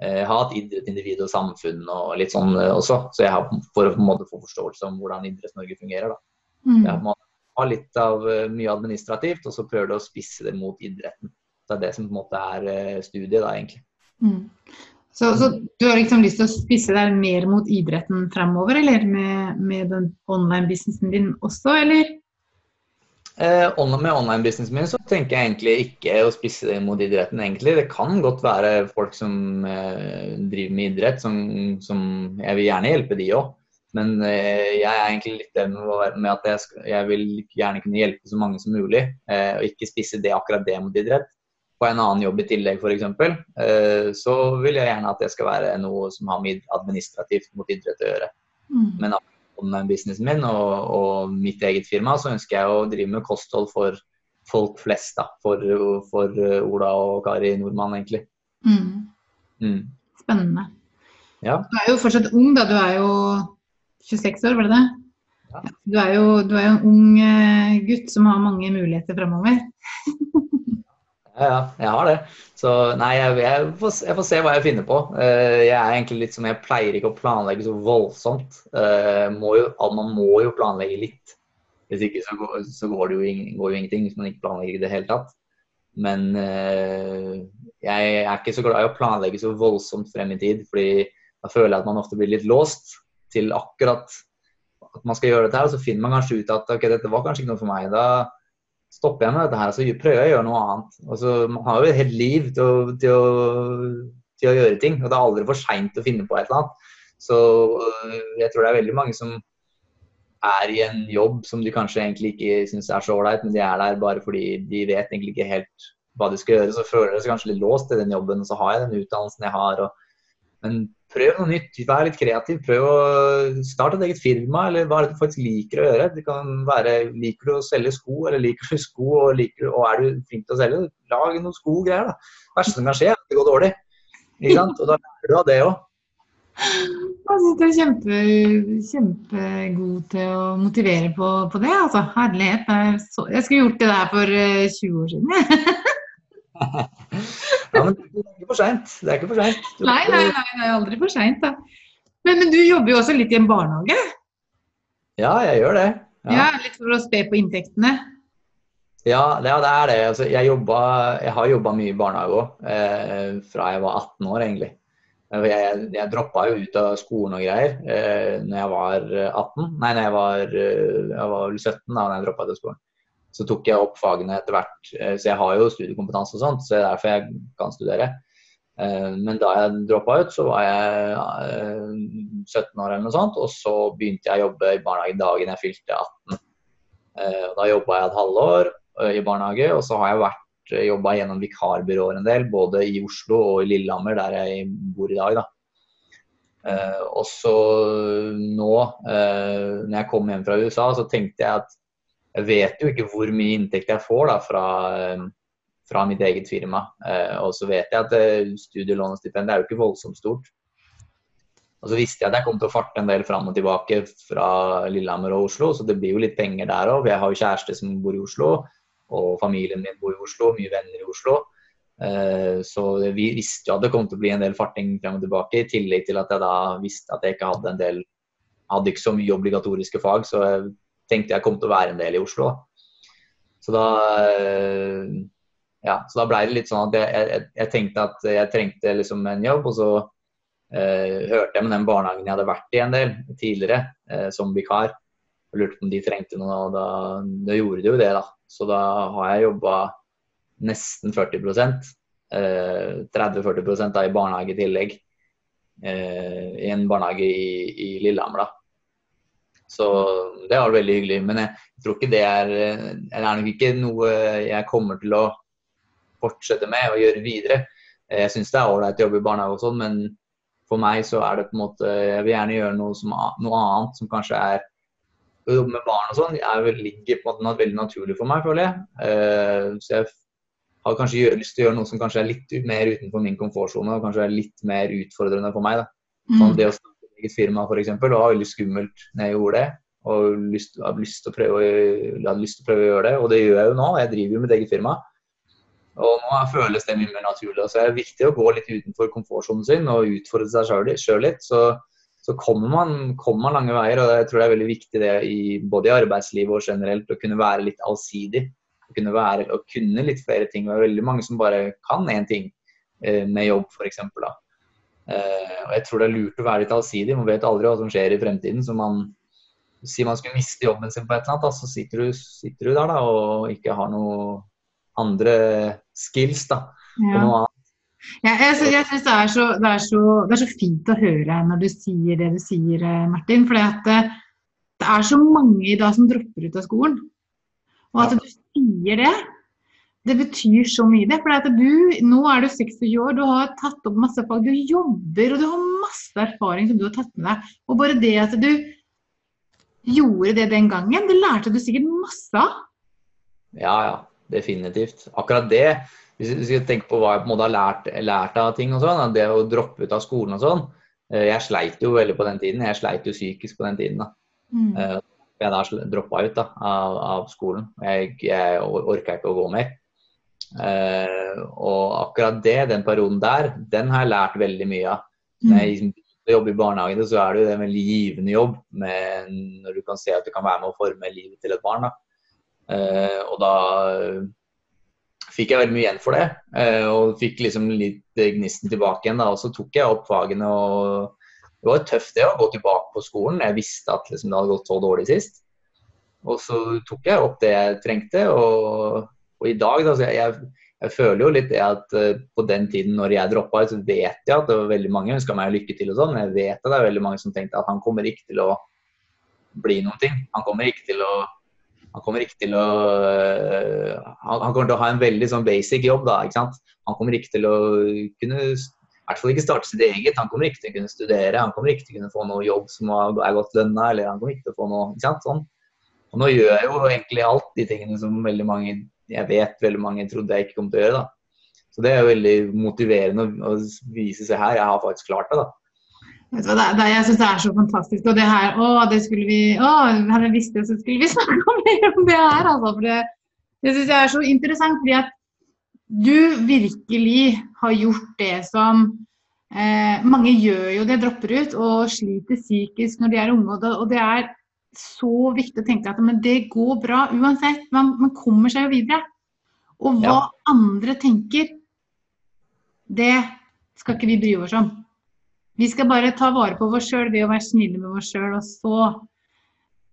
Jeg har hatt idrett, individ og samfunn og litt sånn også, så jeg har for å på en måte få forståelse om hvordan Idretts-Norge fungerer. da. Mm. Jeg har litt av mye administrativt, og så prøver du å spisse det mot idretten det er det som på en måte er eh, studiet, da, egentlig. Mm. Så, så, du har liksom lyst til å spisse deg mer mot idretten fremover, eller med, med den online-businessen din også, eller? Eh, med online-businessen min så tenker jeg egentlig ikke å spisse det mot idretten, egentlig. Det kan godt være folk som eh, driver med idrett, som, som, Jeg vil gjerne hjelpe de òg. Men eh, jeg er egentlig litt den med at jeg, jeg, vil gjerne kunne hjelpe så mange som mulig, eh, og ikke spisse det akkurat det mot idrett på en annen jobb i tillegg f.eks., eh, så vil jeg gjerne at det skal være noe som har mye administrativt mot idrett å gjøre. Mm. Men med businessen min og, og, mitt eget firma, så ønsker jeg å drive med kosthold for folk flest. da, For, for Ola og Kari Nordmann, egentlig. Mm. Mm. Spennende. Ja. Du er jo fortsatt ung, da. Du er jo 26 år, var det det? Ja. Du, er jo, du er jo en ung eh, gutt som har mange muligheter fremover. Ja, jeg har det. Så nei, jeg, jeg, får, jeg, får, se hva jeg finner på. Uh, jeg er egentlig litt som jeg pleier ikke å planlegge så voldsomt. Uh, må jo, man må jo planlegge litt. Hvis ikke så, går, så går det jo, går jo, ingenting hvis man ikke planlegger i det hele tatt. Men uh, jeg er ikke så glad i å planlegge så voldsomt frem i tid, fordi da føler jeg at man ofte blir litt låst til akkurat at man skal gjøre dette her, og så finner man kanskje ut at ok, dette var kanskje ikke noe for meg. Da stopper jeg med dette her, så prøver jeg å gjøre noe annet. Altså, man har jo et helt liv til å, til, å, til å, gjøre ting, og det er aldri for seint å finne på et eller annet. Så øh, jeg tror det er veldig mange som er i en jobb som de kanskje egentlig ikke syns er så ålreit, men de er der bare fordi de vet egentlig ikke helt hva de skal gjøre. Så føler de seg kanskje litt låst i den jobben, og så har jeg den utdannelsen jeg har. Og, men prøv noe nytt, vær litt kreativ. Prøv å starte et eget firma, eller hva er det du faktisk liker å gjøre. Det kan være liker du å selge sko, eller liker du sko, og, liker, og er du flink til å selge, lag noen sko-greier. Det verste som kan skje, er at det går dårlig. Ikke sant? Og da lærer du av det òg. Jeg syns du er kjempe, kjempegod til å motivere på, på det. altså. Herlighet. Jeg skulle gjort det der for 20 år siden. ja, men det er ikke for seint. Det er ikke for seint. Nei, nei, nei, det er aldri for seint. Men, men, du jobber jo også litt i en barnehage? Ja, jeg gjør det. Ja, ja Litt for å spe på inntektene? Ja, det, det er det. Altså, jeg, jobba, jeg, har jobba mye i barnehage òg, eh, fra jeg var 18 år, egentlig. Jeg, jeg droppa jo ut av skolen og greier eh, når jeg var 18. Nei, når jeg var, eh, jeg var 17 da når jeg droppa ut av skolen. Så tok jeg opp fagene etter hvert. Eh, så jeg har jo studiekompetanse og sånt, så det er derfor jeg kan studere. Eh, men da jeg droppa ut, så var jeg 17 år eller noe sånt. Og så begynte jeg å jobbe i barnehagen dagen jeg fylte 18. Da jobba jeg et halvår i barnehage, og så har jeg vært jobba gjennom vikarbyråer en del, både i Oslo og i Lillehammer, der jeg bor i dag. da. Og så nå, når jeg kom hjem fra USA, så tenkte jeg at jeg vet jo ikke hvor mye inntekt jeg får da fra, uh, fra mitt eget firma. og så vet jeg at studielån og stipend er jo ikke voldsomt stort. Og så visste jeg at jeg kom til å farte en del fram og tilbake fra Lillehammer og Oslo, så det blir jo litt penger der òg. Jeg har jo kjæreste som bor i Oslo og familien min bor i Oslo, mye venner i Oslo. Eh, så vi visste jo at det kom til å bli en del farting frem og tilbake, i tillegg til at jeg da visste at jeg ikke hadde en del hadde ikke så mye obligatoriske fag, så jeg tenkte jeg kom til å være en del i Oslo. Så da eh, ja, så da ble det litt sånn at jeg, jeg, jeg tenkte at jeg trengte liksom en jobb, og så eh, hørte jeg med den barnehagen jeg hadde vært i en del tidligere, eh, som vikar, og lurte på om de trengte noe, og da, da gjorde de jo det, da. Så da har jeg jobba nesten 40 eh, 30-40 i barnehage i tillegg. Eh, I en barnehage i, i Lillehammer, da. Så det var veldig hyggelig. Men jeg, tror ikke det er Det er nok ikke noe jeg kommer til å fortsette med og gjøre videre. Jeg syns det er ålreit å jobbe i barnehage og sånn, men for meg så er det på en måte Jeg vil gjerne gjøre noe, som, noe annet som kanskje er å jobbe med barn og sånn ligger på en måte veldig naturlig for meg, føler jeg. Uh, så jeg har kanskje lyst til å gjøre noe som kanskje er litt mer utenfor min komfortsone og kanskje er litt mer utfordrende for meg. da. Sånn, det å starte eget firma f.eks. var veldig skummelt når jeg gjorde det. Og lyst, hadde, lyst å prøve, hadde lyst til å prøve å gjøre det, og det gjør jeg jo nå. Jeg driver jo mitt eget firma. Og nå føles det mye mer naturlig. Så det er viktig å gå litt utenfor komfortsonen sin og utfordre seg sjøl litt. Så så kommer man, kommer man, lange veier. og Jeg tror det er veldig viktig det i både i arbeidslivet og generelt å kunne være litt allsidig. Å kunne, være, å kunne litt flere ting. Det er veldig mange som bare kan én ting eh, med jobb, f.eks. Eh, og jeg tror det er lurt å være litt allsidig. Man vet aldri hva som skjer i fremtiden. så man Si man skulle miste jobben sin på et eller annet, da, så sitter du, sitter du der da, og ikke har noen andre skills da, ja. på noe annet ja, jeg, jeg synes det er, så, det, er så, det er, så, fint å høre når du sier det du sier, eh, Martin. For det, det, er så mange i dag som dropper ut av skolen. Og at du sier det, det betyr så mye. det, for du, Nå er du 26 år, du har tatt opp masse fag, du jobber og du har masse erfaring som du har tatt med deg. Og bare det at du gjorde det den gangen, det lærte du sikkert masse av. Ja, ja. Definitivt. Akkurat det hvis du skal tenke på hva jeg på en måte har lært, lært av ting og sånn, det å droppe ut av skolen og sånn eh, Jeg sleit jo veldig på den tiden. Jeg sleit jo psykisk på den tiden. da. Mm. Eh, jeg da droppa ut da, av, av skolen. Jeg, jeg orka ikke å gå mer. Uh, og akkurat det, den perioden der, den har jeg lært veldig mye av. Mm. Når jeg jobber i barnehagene, så er det jo en veldig givende jobb med, når du kan se at du kan være med å forme livet til et barn. Da. Uh, og da fikk jeg veldig mye igjen for det. Eh, og fikk liksom litt gnisten tilbake igjen. da, Og så tok jeg opp fagene. og Det var tøft det å gå tilbake på skolen. Jeg visste at liksom, det hadde gått så dårlig sist. Og så tok jeg opp det jeg trengte. Og, og i dag, da, jeg, jeg føler jo litt det at uh, på den tiden når jeg droppa ut, så vet jeg at det var veldig mange ønska meg lykke til og sånn, men jeg vet at det er veldig mange som tenkte at han kommer ikke til å bli noen ting. Han kommer ikke til å han kommer ikke til å uh, han, han, kommer til å ha en veldig sånn basic jobb, da. ikke sant? Han kommer ikke til å kunne i hvert fall ikke starte sitt eget. Han kommer ikke til å kunne studere, han kommer ikke til å kunne få noe jobb som er godt lønna, eller han kommer ikke til å få noe ikke sant? Sånn. Og nå gjør jeg jo egentlig alt de tingene som veldig mange jeg vet veldig mange trodde jeg ikke kom til å gjøre. da. Så det er jo veldig motiverende å, vise seg her. Jeg har faktisk klart det, da. Vet du hva, det, jeg syns det er så fantastisk. Og det her Å, det skulle vi Å, hadde jeg visst det, så skulle vi snakke mer om det her, altså. For det, det syns jeg er så interessant, fordi at du virkelig har gjort det som eh, Mange gjør jo det, dropper ut og sliter psykisk når de er unge. Og det er så viktig å tenke at men det går bra uansett. Man, man kommer seg jo videre. Og hva ja. andre tenker, det skal ikke vi bry oss om. Vi skal bare ta vare på oss sjøl ved å være snille med oss sjøl, og så,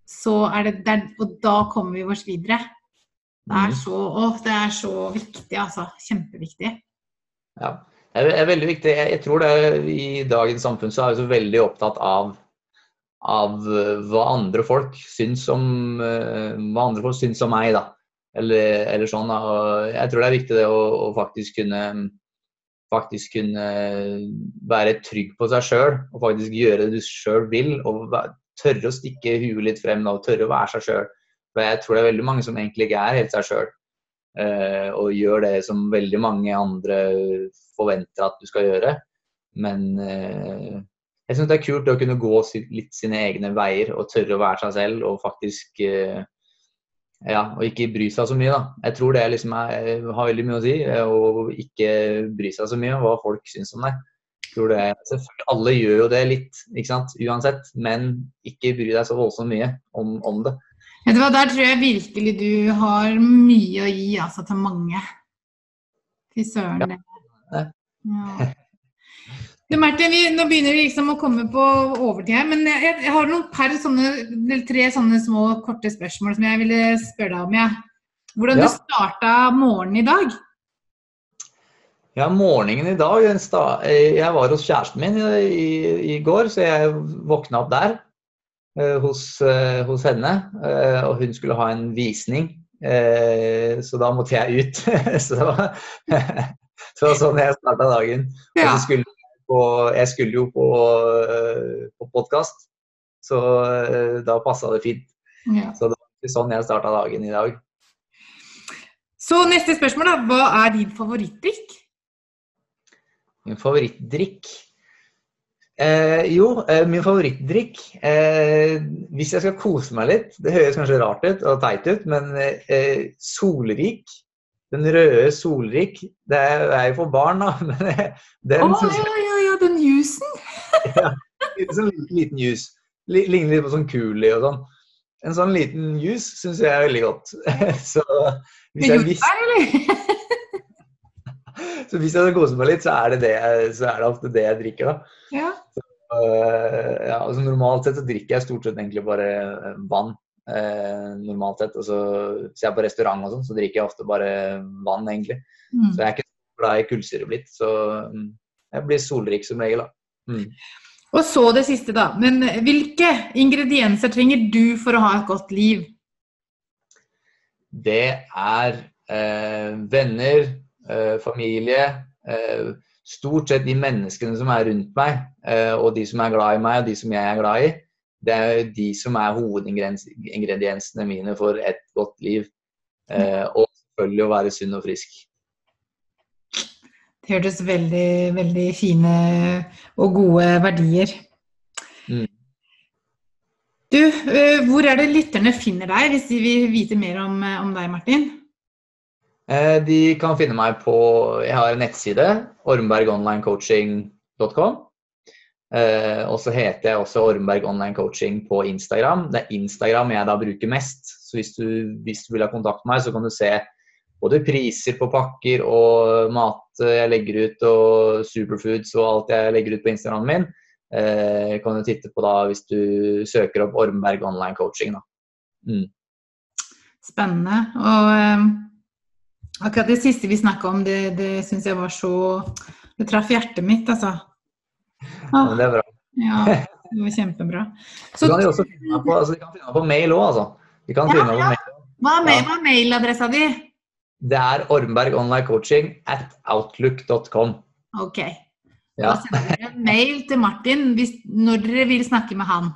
så er det der, Og da kommer vi oss videre. Det er mm. så, å, det er så viktig, altså. Kjempeviktig. Ja, det er veldig viktig. Jeg tror det i dagens samfunn så er vi så veldig opptatt av av eh, hva andre folk syns om, eh, hva andre folk syns om meg. da. Eller, eller sånn. Da. Og jeg tror det er viktig det å, å faktisk kunne faktisk kunne være trygg på seg sjøl og faktisk gjøre det du sjøl vil. Og tørre å stikke huet litt frem da, og tørre å være seg sjøl. For jeg tror det er veldig mange som egentlig ikke er helt seg sjøl. Uh, og gjør det som veldig mange andre forventer at du skal gjøre. Men jeg syns det er kult å kunne gå litt sine egne veier og tørre å være seg selv og faktisk eh, ja, og ikke bry seg så mye, da. Jeg tror det liksom er, har veldig mye å si. Å ikke bry seg så mye om hva folk syns om deg. Det, alle gjør jo det litt, ikke sant? uansett. Men ikke bry deg så voldsomt mye om, om det. Vet du hva, Der tror jeg virkelig du har mye å gi altså, til mange. Fy søren. Ja. ja. Du, Martin, vi, nå begynner vi liksom å komme på overtid her, men jeg, jeg har noen par sånne, tre sånne små, korte spørsmål som jeg ville spørre deg om. Ja. Hvordan ja. du starta morgenen i dag? Ja, morgenen i dag Jeg var hos kjæresten min i, i går, så jeg våkna opp der eh, hos, eh, hos, henne. Eh, og hun skulle ha en visning, så da måtte jeg ut. så, det var, så sånn jeg starta dagen. Og så skulle på Jeg skulle jo på, eh, på podkast, så eh, da passa det fint. Ja. Så det var sånn jeg starta dagen i dag. Så neste spørsmål, da. Hva er din favorittdrikk? Min favorittdrikk eh, Jo, eh, min favorittdrikk eh, Hvis jeg skal kose meg litt Det høres kanskje rart ut og teit ut, men eh, solrik den røde solrik, det er jo for barn, da. Men den oh, ja, ja, jusen! ja, sånn liten jus. Ligner litt på sånn Kuli og sånn. En sånn liten jus syns jeg er veldig godt. så hvis jeg visste Så hvis jeg skal kose meg litt, så er, det det, så er det ofte det jeg drikker, da. Ja. Så, uh, ja, altså normalt sett så drikker jeg stort sett egentlig bare vann eh, normalt sett. Altså, hvis jeg er på restaurant og sånn, så drikker jeg ofte bare vann, egentlig. Mm. Så jeg er ikke glad i kullsyre blitt. Så mm, jeg blir solrik som regel, da. Mm. Og så det siste, da. Men hvilke ingredienser trenger du for å ha et godt liv? Det er eh, venner, eh, familie. Eh, stort sett de menneskene som er rundt meg, eh, og de som er glad i meg, og de som jeg er glad i. Det er de som er hovedingrediensene mine for et godt liv. Eh, og selvfølgelig å være sunn og frisk. Det hørtes veldig, veldig fine og gode verdier. Mm. Du, eh, hvor er det lytterne finner deg, hvis de vil vite mer om, eh, om deg, Martin? Eh, de kan finne meg på Jeg har en nettside, ormbergonlinecoaching.com. Uh, og så heter jeg også Ormberg Online Coaching på Instagram. Det er Instagram jeg da bruker mest. Så hvis du, hvis du vil ha kontakt med meg, så kan du se både priser på pakker og mat jeg legger ut, og superfoods og alt jeg legger ut på Instagramen min. Eh, kan du titte på da hvis du søker opp Ormberg Online Coaching. Da. Mm. Spennende. Og um, Akkurat det siste vi snakka om, det, det syns jeg var så Det traff hjertet mitt, altså. Ja, det er bra. Ja, det var kjempebra. Du kan jo også finne på, altså, finne på mail òg, altså. Du kan Ja, finne på ja. mail. hva er, hva er mailadressa di? Det er ormbergonlinecoaching at outlook.com. Ok. Ja. Da sender dere en mail til Martin hvis, når dere vil snakke med han.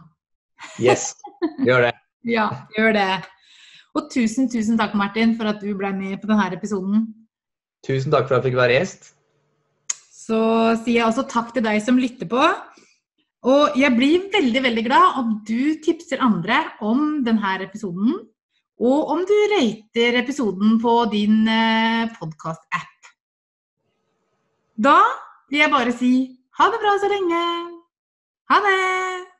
Yes, gjør det. Ja, gjør det. Og tusen, tusen takk, Martin, for at du ble med på denne episoden. Tusen takk for at jeg fikk være gjest. Så sier jeg også takk til deg som lytter på. Og jeg blir veldig veldig glad om du tipser andre om denne episoden. Og om du rater episoden på din podkast-app. Da vil jeg bare si ha det bra så lenge. Ha det!